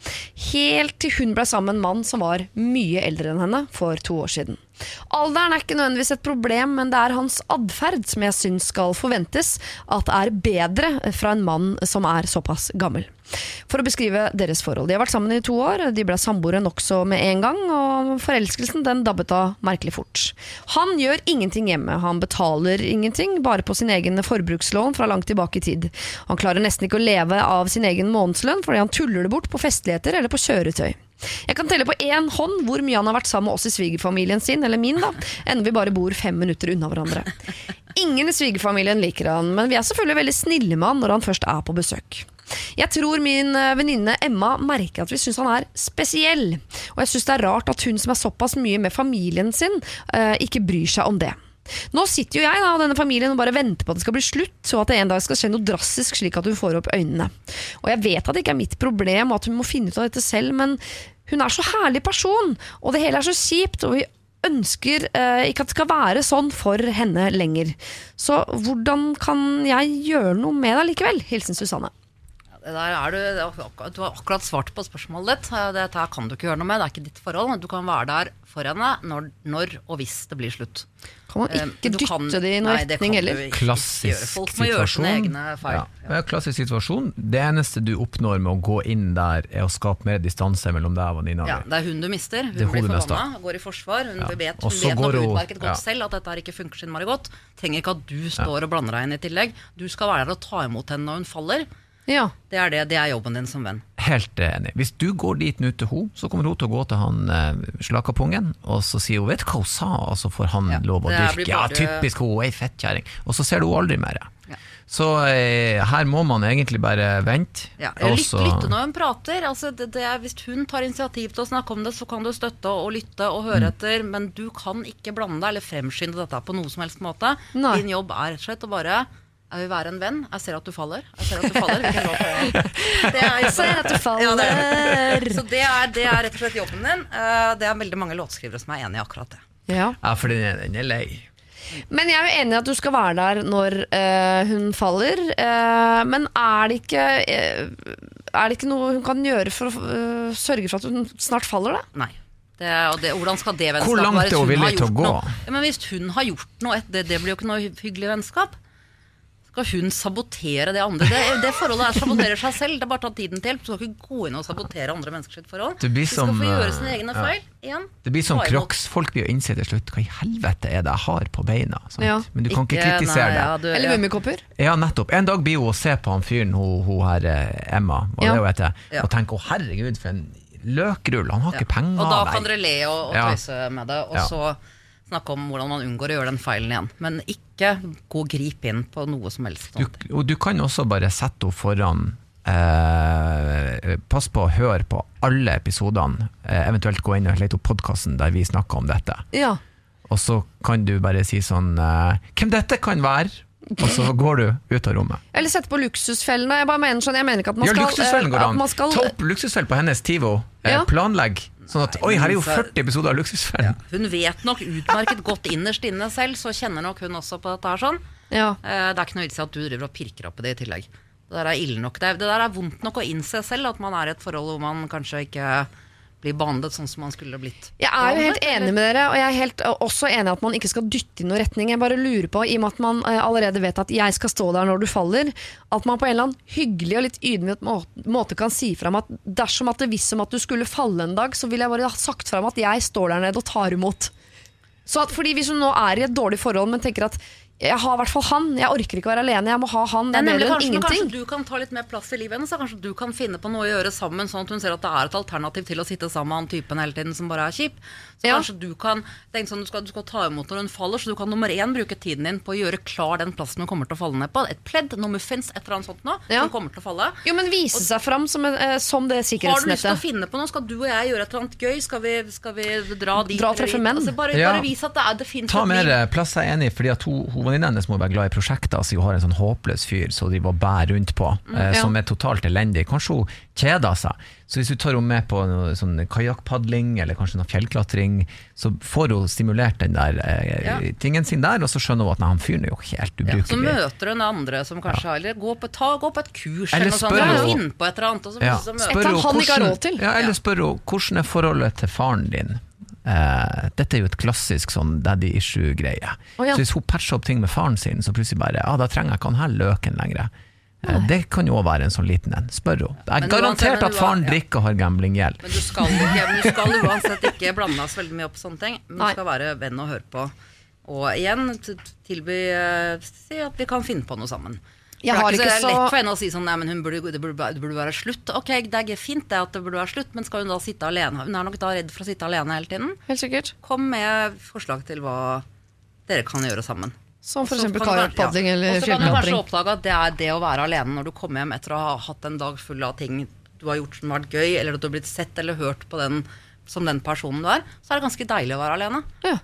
Helt til hun ble sammen med en mann som var mye eldre enn henne for to år siden. Alderen er ikke nødvendigvis et problem, men det er hans atferd som jeg syns skal forventes at er bedre fra en mann som er såpass gammel. For å beskrive deres forhold. De har vært sammen i to år, de ble samboere nokså med en gang, og forelskelsen den dabbet av merkelig fort. Han gjør ingenting hjemme, han betaler ingenting, bare på sin egen forbrukslån fra langt tilbake i tid. Han klarer nesten ikke å leve av sin egen månedslønn fordi han tuller det bort på festligheter eller på kjøretøy. Jeg kan telle på én hånd hvor mye han har vært sammen med oss i svigerfamilien sin, eller min, da, enda vi bare bor fem minutter unna hverandre. Ingen i svigerfamilien liker han, men vi er selvfølgelig veldig snille med han når han først er på besøk. Jeg tror min eh, venninne Emma merker at vi syns han er spesiell. Og jeg syns det er rart at hun som er såpass mye med familien sin, eh, ikke bryr seg om det. Nå sitter jo jeg da, og denne familien og bare venter på at det skal bli slutt, så at det en dag skal skje noe drastisk slik at hun får opp øynene. Og jeg vet at det ikke er mitt problem, og at hun må finne ut av dette selv, men hun er så herlig person, og det hele er så kjipt, og vi ønsker eh, ikke at det skal være sånn for henne lenger. Så hvordan kan jeg gjøre noe med det likevel? Hilsen Susanne. Er du, du har akkurat svart på spørsmålet ditt. Dette kan du ikke gjøre noe med. Det er ikke ditt forhold. Du kan være der for henne når, når og hvis det blir slutt. Kan man ikke Du dytte kan- det i noen Nei, retning heller? ikke Klassisk. Folk må gjøre sine situasjon. egne feil. Ja. Ja, klassisk situasjon. Det eneste du oppnår med å gå inn der, er å skape mer distanse mellom deg og venninna Ja, di. det er hun du mister. Hun blir forbanna, går i forsvar. Hun Ja. vet, hun så vet går nok hun- utmerket godt ja. selv at dette her ikke funker så innmari godt. Trenger ikke at du står og blander deg inn i tillegg. Du skal være der og ta imot henne når hun faller. Ja. Det er, det, det er jobben din som venn. Helt enig. Hvis du går dit nå til henne, så kommer hun til å gå til han eh, slakapungen, og så sier hun 'vet du hva hun sa', og så får han Ja, lov å dyrke. Bare... Ja, typisk hun, ei fettkjerring. Og så ser du henne aldri mer. Ja. Så eh, her må man egentlig bare vente. Ja, lytte, lytte når hun prater. Altså, det, det er, hvis hun tar initiativ til å snakke om det, så kan du støtte og, og lytte og høre Mm. etter, men du kan ikke blande deg eller fremskynde dette på noe som helst måte. Nei. Din jobb er rett og slett å bare jeg vil være en venn. Jeg ser at du faller. Jeg ser at du faller. Hvilken låt er det? (laughs) Det er ser at du faller. Ja, det er. Så det er, det er rett og slett jobben din. Eh, Det er veldig mange låtskrivere som er enig i akkurat det. Ja. Ja, for den er, den er lei. Men jeg er jo enig i at du skal være der når øh, hun faller. Øh, men er det ikke Er det ikke noe hun kan gjøre for å øh, sørge for at hun snart faller, da? Nei. Det, og det, hvordan skal det vennskapet Hvor langt være er hun villig har til å gjort gå? Ja, men hvis hun har gjort noe, det, det blir jo ikke noe hyggelig vennskap. Skal hun sabotere det andre? Det, det forholdet her saboterer seg selv. Det er bare å ta tiden til. Du skal ikke gå inn og sabotere andre menneskers forhold. Du skal som, få gjøre eh, sine egne ja. feil. Igjen. Det blir som crocs. Folk blir å innse til slutt hva i helvete er det jeg har på beina. Sant? Ja. Men du kan ikke, Ikke- kritisere nei, det. ja, du- Eller ja. gummikopper? Ja, nettopp. En dag blir hun å se på han fyren, hun, hun her eh, Emma, hva Ja. det heter, og tenke 'å herregud, for en løkrull', han har Ja. ikke penger. Og da kan dere le og, og Ja. tøyse med det, og Ja. så snakke om hvordan man unngår å gjøre den feilen igjen. Men ikke gå og grip inn på noe som helst. du, og du kan også bare sette henne foran eh, Pass på å høre på alle episodene, eh, eventuelt gå inn og lete opp podkasten der vi snakker om dette. Ja. Og så kan du bare si sånn eh, 'Hvem dette kan være?' Og så går du ut av rommet. Eller sette på luksusfellene. Jeg bare mener sånn, jeg mener ikke at man Ja, skal luksusfellen eh, går an. skal, Ta opp luksusfell på hennes TIVO. Eh, Ja. Planlegg. Sånn at Oi, her er jo 40 episoder av Luksusfellen. Hun vet nok utmerket godt innerst inne selv, så kjenner nok hun også på dette her sånn. ja. Eh, Det er ikke noe vits i at du driver og pirker opp i det i tillegg. Det der er ille nok. Det, det der er vondt nok å innse selv, at man er i et forhold hvor man kanskje ikke blir behandlet sånn som man skulle blitt. Jeg er jo helt enig med dere, og jeg er helt, også enig i at man ikke skal dytte i noen retning. Jeg bare lurer på, i og med at man eh, allerede vet at jeg skal stå der når du faller, at man på en eller annen hyggelig og litt ydmyk måte kan si fram at dersom at det visste om at du skulle falle en dag, så ville jeg bare sagt om at jeg står der nede og tar imot. Så at, fordi Hvis hun nå er i et dårlig forhold, men tenker at jeg har i hvert fall han, jeg orker ikke å være alene, jeg må ha han, det er er nemlig kanskje, ingenting. kanskje du kan ta litt mer plass i livet hennes. Kanskje du kan finne på noe å gjøre sammen, sånn at hun ser at det er et alternativ til å sitte sammen med han typen hele tiden som bare er kjip. Så Ja. kanskje du kan tenke sånn, du skal, du skal ta imot når hun faller, så du kan nummer én bruke tiden din på å gjøre klar den plassen hun kommer til å falle ned på. Et pledd, noe muffins, et eller annet sånt noe, Ja. som kommer til å falle. Jo, men Vise seg fram som, eh, som det Har du lyst til å finne på noe? Skal du og jeg gjøre et eller annet gøy? Skal vi, skal vi dra dit? Dra og treffe menn. Altså, bare, Ja. bare vis at det, er, det finnes Ta et mer liv. eh, plass, jeg er enig, fordi at hun, venninna hennes må være glad i prosjekter, så hun har en sånn håpløs fyr som de bare bærer rundt på, mm, ja. som er totalt elendig. Kanskje hun kjeder seg. Så hvis du tar henne med på noe sånn kajakkpadling eller kanskje noe fjellklatring, så får hun stimulert den der eh, Ja. tingen sin der, og så skjønner hun at nei, han fyren er jo helt Ja, så møter hun andre som kanskje har Eller gå på, ta, gå på et kurs Eller eller noe sånt. spør Eller finn på et eller annet. Og så, Ja. så møter Et eller annet han ikke har råd til. Ja, eller spør hun hvordan er forholdet til faren din? Eh, dette er jo et klassisk sånn daddy issue-greie. Oh, ja. Så hvis hun patcher opp ting med faren sin, så plutselig bare Ja, da trenger jeg ikke han her løken lenger. Eh, det kan jo også være en sånn liten en. Spør henne. Det er garantert at faren drikker og har gamblinggjeld. Men du skal, ikke, du skal uansett ikke blande oss veldig mye opp på sånne ting. Men du skal være venn og høre på. Og igjen tilby eh, Si at vi kan finne på noe sammen. Jeg har ikke så, det er lett for henne å si sånn Nei, men burde, det, burde, det burde være slutt. Ok, det er fint det at det burde være slutt, men skal hun da sitte alene? Hun er nok da redd for å sitte alene hele tiden. Helt sikkert. Kom med forslag til hva dere kan gjøre sammen. Som du- kajakkpadling ja. eller Og så kan du kanskje oppdage at det er det å være alene når du kommer hjem etter å ha hatt en dag full av ting du har gjort som har vært gøy, eller at du har blitt sett eller hørt på den som den personen du er, så er det ganske deilig å være alene. Ja.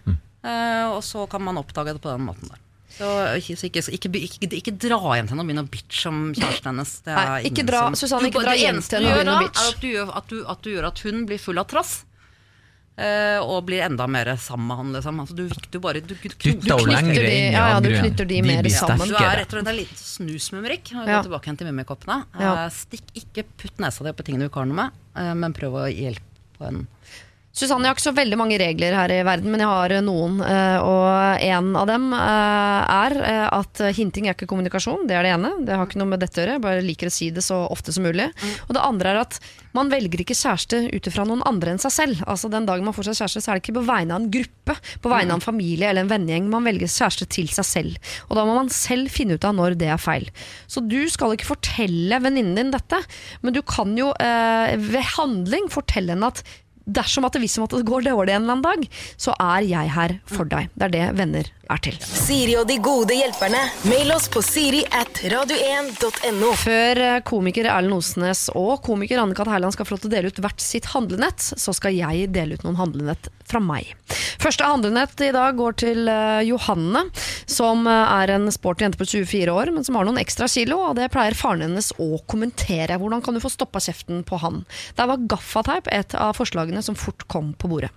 Uh, og så kan man oppdage det på den måten der. Så ikke, så ikke, ikke, ikke, ikke dra hjem til henne og begynne å bitche om kjæresten hennes. Det er Nei, ikke dra- som- Susanne, Du- ikke dra det hjem eneste til du henne og gjør begynne å bitche. er at du, at, du, at du gjør at hun blir full av trass. Uh, og blir enda mer sammen med han, liksom. Altså, du, du bare du, du, du knytter de- ja, ja, du knytter de mer sammen. Du er rett og slett en liten snusmumrik. Ja. Gå tilbake igjen til mummikoppene. Eh, stikk ikke putt nesa di på tingene du ikke har noe med, uh, men prøv å hjelpe på en Susanne, jeg har ikke så veldig mange regler her i verden, men jeg har eh, noen. eh, Og en av dem eh, er at hinting er ikke kommunikasjon. Det er det ene. Det har ikke noe med dette å gjøre. Jeg bare liker å si det så ofte som mulig. Og det andre er at man velger ikke kjæreste ut ifra noen andre enn seg selv. Altså Den dagen man får seg kjæreste, så er det ikke på vegne av en gruppe, på vegne av en familie eller en vennegjeng. Man velger kjæreste til seg selv. Og da må man selv finne ut av når det er feil. Så du skal ikke fortelle venninnen din dette, men du kan jo ved handling fortelle henne at dersom at det hvis det går dårlig en eller annen dag, så er jeg her for deg. Det er det venner er til. Siri og de gode hjelperne. Mail oss på siri at radio1.no. Før eh, komiker Erlend Osnes og komiker Anne-Kat. Herland skal få lov til å dele ut hvert sitt handlenett, så skal jeg dele ut noen handlenett fra meg. Første handlenett i dag går til eh, Johanne, som eh, er en sporty jente på 24 år, men som har noen ekstra kilo, og det pleier faren hennes å kommentere. Hvordan kan du få stoppa kjeften på han? Der var gaffateip et av forslagene som fort kom på bordet.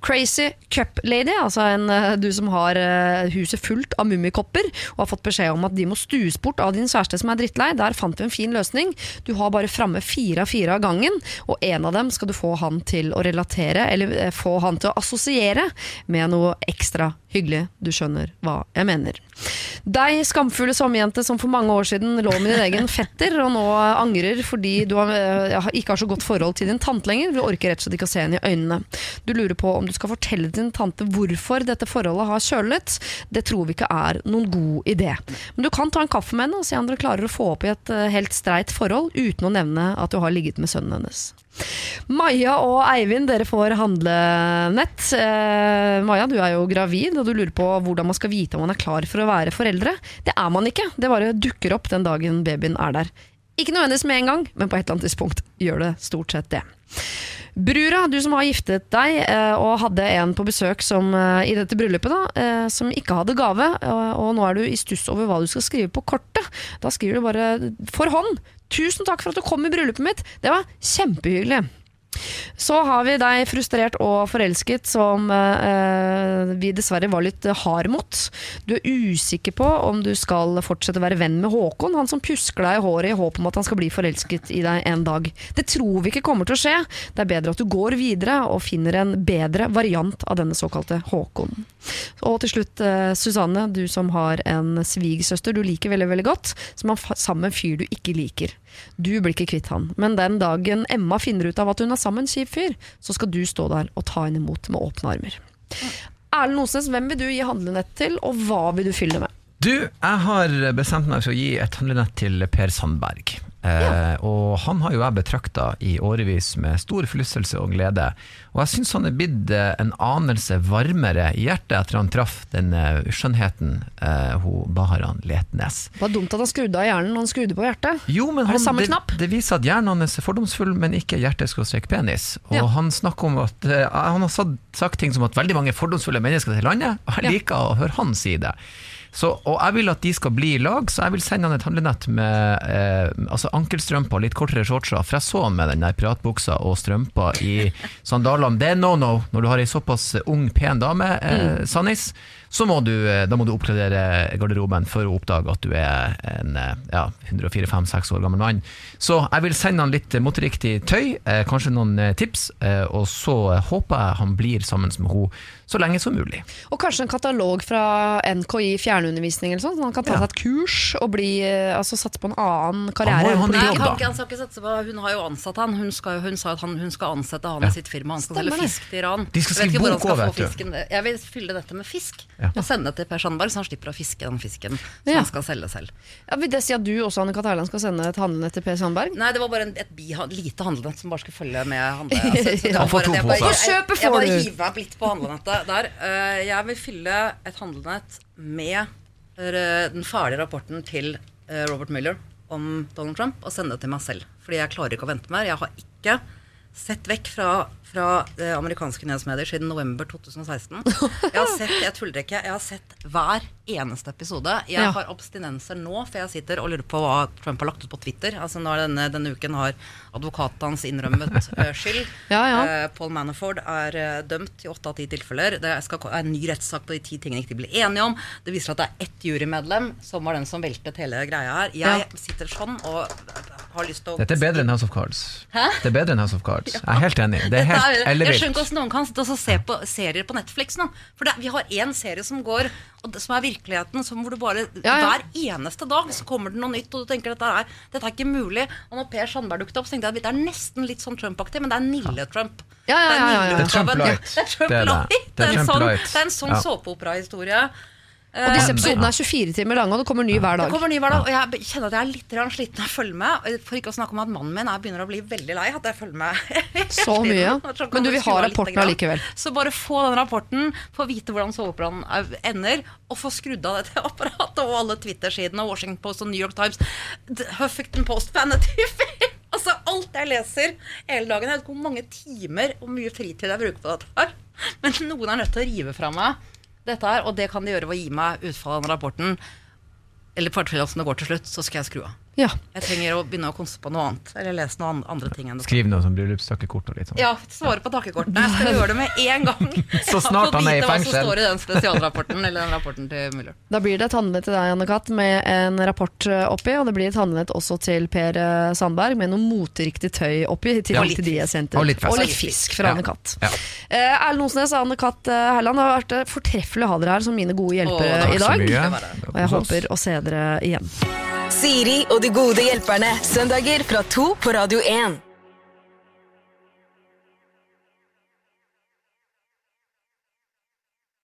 Crazy Cup Lady, altså en, eh, du som har eh, huset fullt av mummikopper og har fått beskjed om at de må stues bort av din kjæreste som er drittlei. Der fant vi en fin løsning. Du har bare framme fire av fire av gangen, og en av dem skal du få han til å relatere, eller eh, få han til å assosiere med noe ekstra hyggelig. Du skjønner hva jeg mener. Deg, skamfulle sommerjente som for mange år siden lå med din egen fetter, og nå angrer fordi du har, ikke har så godt forhold til din tante lenger. Du orker rett og slett ikke å se henne i øynene. Du lurer på om du skal fortelle din tante hvorfor dette forholdet har kjølnet, Det tror vi ikke er noen god idé. Men du kan ta en kaffe med henne og se om dere klarer å få opp i et eh, helt streit forhold uten å nevne at du har ligget med sønnen hennes. Maja og Eivind, dere får handlenett. Eh, Maja, du er jo gravid, og du lurer på hvordan man skal vite om man er klar for å være foreldre. Det er man ikke. Det bare dukker opp den dagen babyen er der. Ikke nødvendigvis med en gang, men på et eller annet tidspunkt gjør det stort sett det. Brura, du som har giftet deg eh, og hadde en på besøk som, eh, i dette bryllupet, da, eh, som ikke hadde gave, og, nå er du i stuss over hva du skal skrive på kortet. Da skriver du bare 'for hånd'. Tusen takk for at du kom i bryllupet mitt. Det var kjempehyggelig. Så har vi deg frustrert og forelsket, som eh, vi dessverre var litt hard mot. Du er usikker på om du skal fortsette å være venn med Håkon, han som pjusker deg i håret i håp om at han skal bli forelsket i deg en dag. Det tror vi ikke kommer til å skje. Det er bedre at du går videre og finner en bedre variant av denne såkalte Håkon. Og til slutt, eh, Susanne, du som har en svigersøster du liker veldig veldig godt, som er sammen med en fyr du ikke liker. Du blir ikke kvitt han, men den dagen Emma finner ut av at hun er sammen med en kjip fyr, så skal du stå der og ta henne imot med åpne armer. Erlend Osnes, hvem vil du gi handlenett til, og hva vil du fylle med? Du, jeg har bestemt meg for å gi et handlenett til Per Sandberg. Eh, og han har jo jeg betrakta i årevis med stor flusselse og glede. Og jeg syns han er blitt eh, en anelse varmere i hjertet etter han traff den eh, skjønnheten eh, hun Baharan Letnes. Det var dumt at han skrudde av hjernen, når han skrudde på hjertet. Jo, men Er det han, samme det, knapp? det viser at hjernen hans er fordomsfull, men ikke hjerteskråstrek-penis. Og Ja. han snakker om at eh, Han har sagt, sagt ting som at veldig mange fordomsfulle mennesker til landet, og jeg Ja. liker å høre han si det. Så, og jeg vil at de skal bli i lag, så jeg vil sende han et handlenett med eh, altså ankelstrømper og litt kortere shortser. For jeg så han med den der piratbuksa og strømper i (laughs) sandalene. Det er no no når du har ei såpass ung, pen dame, eh, Sannis. så må du, eh, da må du oppgradere garderoben for å oppdage at du er en eh, ja, 104-5-6 år gammel mann. Så jeg vil sende han litt moteriktig tøy, eh, kanskje noen eh, tips, og så håper jeg han blir sammen med henne så lenge som mulig. Og kanskje en katalog fra NKI fjernundervisning eller sånn, så han kan ta Ja. seg et kurs og bli, eh, altså, satse på en annen Han karriere. må han, ha Nei, jobb, ikke, han skal ikke satse på Hun har jo ansatt han. Hun, skal, hun sa at han, hun skal ansette han Ja. i sitt firma. Han skal selge fisk til Iran. De skal skrive han bok få vet du. fisken. Jeg vil fylle dette med fisk Ja. og sende det til Per Sandberg, så han slipper å fiske den fisken som Ja. han skal selge selv. Ja, vil det si at du også, Anne Katarland, skal sende et handlenett til Per Sandberg? Nei, det var bare en, et bi, lite handlenett som bare skulle følge med handlenettet. (laughs) Altså, Han får to. På jeg- bare hiver meg litt på handlenettet der. Eh, Jeg vil fylle et handlenett med eh, den ferdige rapporten til eh, Robert Mueller om Donald Trump og sende det til meg selv. Fordi jeg klarer ikke å vente mer. Jeg har ikke sett vekk fra, fra eh, amerikanske nyhetsmedier siden november 2016. (laughs) Jeg har sett, jeg tuller ikke, jeg har sett hver eneste episode. Jeg Ja. har abstinenser nå, for jeg sitter og lurer på hva Trump har lagt ut på Twitter. Altså nå er denne, denne uken har advokaten hans innrømmet (laughs) eh, skyld. Ja, ja. Eh, Paul Manafort er eh, dømt i åtte av ti tilfeller. Det skal er en ny rettssak på de ti tingene ikke de ble enige om. Det viser at det er ett jurymedlem som var den som veltet hele greia her. Jeg Ja. sitter sånn og har lyst til å Dette er bedre enn House of Cards. Det er bedre enn House of Cards. (laughs) Jeg er helt enig. Det er Jeg skjønner ikke hvordan noen kan sitte og se på serier på Netflix nå. For det, vi har én serie som går, og det, som er virkeligheten, som hvor du bare Ja, ja. Hver eneste dag så kommer det noe nytt, og du tenker dette er, dette er ikke mulig. Og når Per Sandberg dukket opp, så tenkte jeg at det er nesten litt sånn Trump-aktig, men det er Nille-Trump. Ja, ja, ja, ja, ja. Det er Trump light. Det er en sånn, sånn såpeoperahistorie. Og disse Eh, episodene er 24 timer lange, og det kommer ny hver dag. det kommer ny hver dag, og jeg kjenner at jeg er litt sliten av å følge med. For ikke å snakke om at mannen min er begynner å bli veldig lei at jeg følger med. (laughs) Så mye, Men du vil ha rapporten allikevel. Så bare få den rapporten, få vite hvordan soveoperaen er- ender, og få skrudd av dette (laughs) apparatet og alle Twitter-sidene, Washington Post og New York Times, Huffington Post, Vanity (laughs) Fair. Altså alt jeg leser hele dagen. Jeg vet ikke hvor mange timer og mye fritid jeg bruker på dette her. Men noen er nødt til å rive fra meg dette her, og det kan de gjøre ved å gi meg utfallet av rapporten. Eller åssen det går til slutt, så skal jeg skru av. Ja. Jeg trenger å begynne å konse på noe annet. Eller lese noen andre ting enn. Skriv noe som bryllupstakkekort og litt sånn. Ja, svare på takkekortene. Jeg skal gjøre det med en gang. (laughs) Så snart han er i vite hva som står i den spesialrapporten eller den rapporten til Muller. Da blir det et handlenett til deg, Anne Katt, med en rapport eh, oppi, og det blir et handlenett også til Per eh, Sandberg med noe moteriktig tøy oppi, Til, Ja. til de jeg sendte. Og litt fisk. Og litt fisk fra Ja. Anne Katt. Ja. Eh, Osnes og Anne-Kat eh, Herland, det har vært eh, fortreffelig å ha dere her som mine gode hjelpere i dag. Og jeg håper å se dere igjen. Siri og de gode hjelperne. Søndager fra to på Radio 1.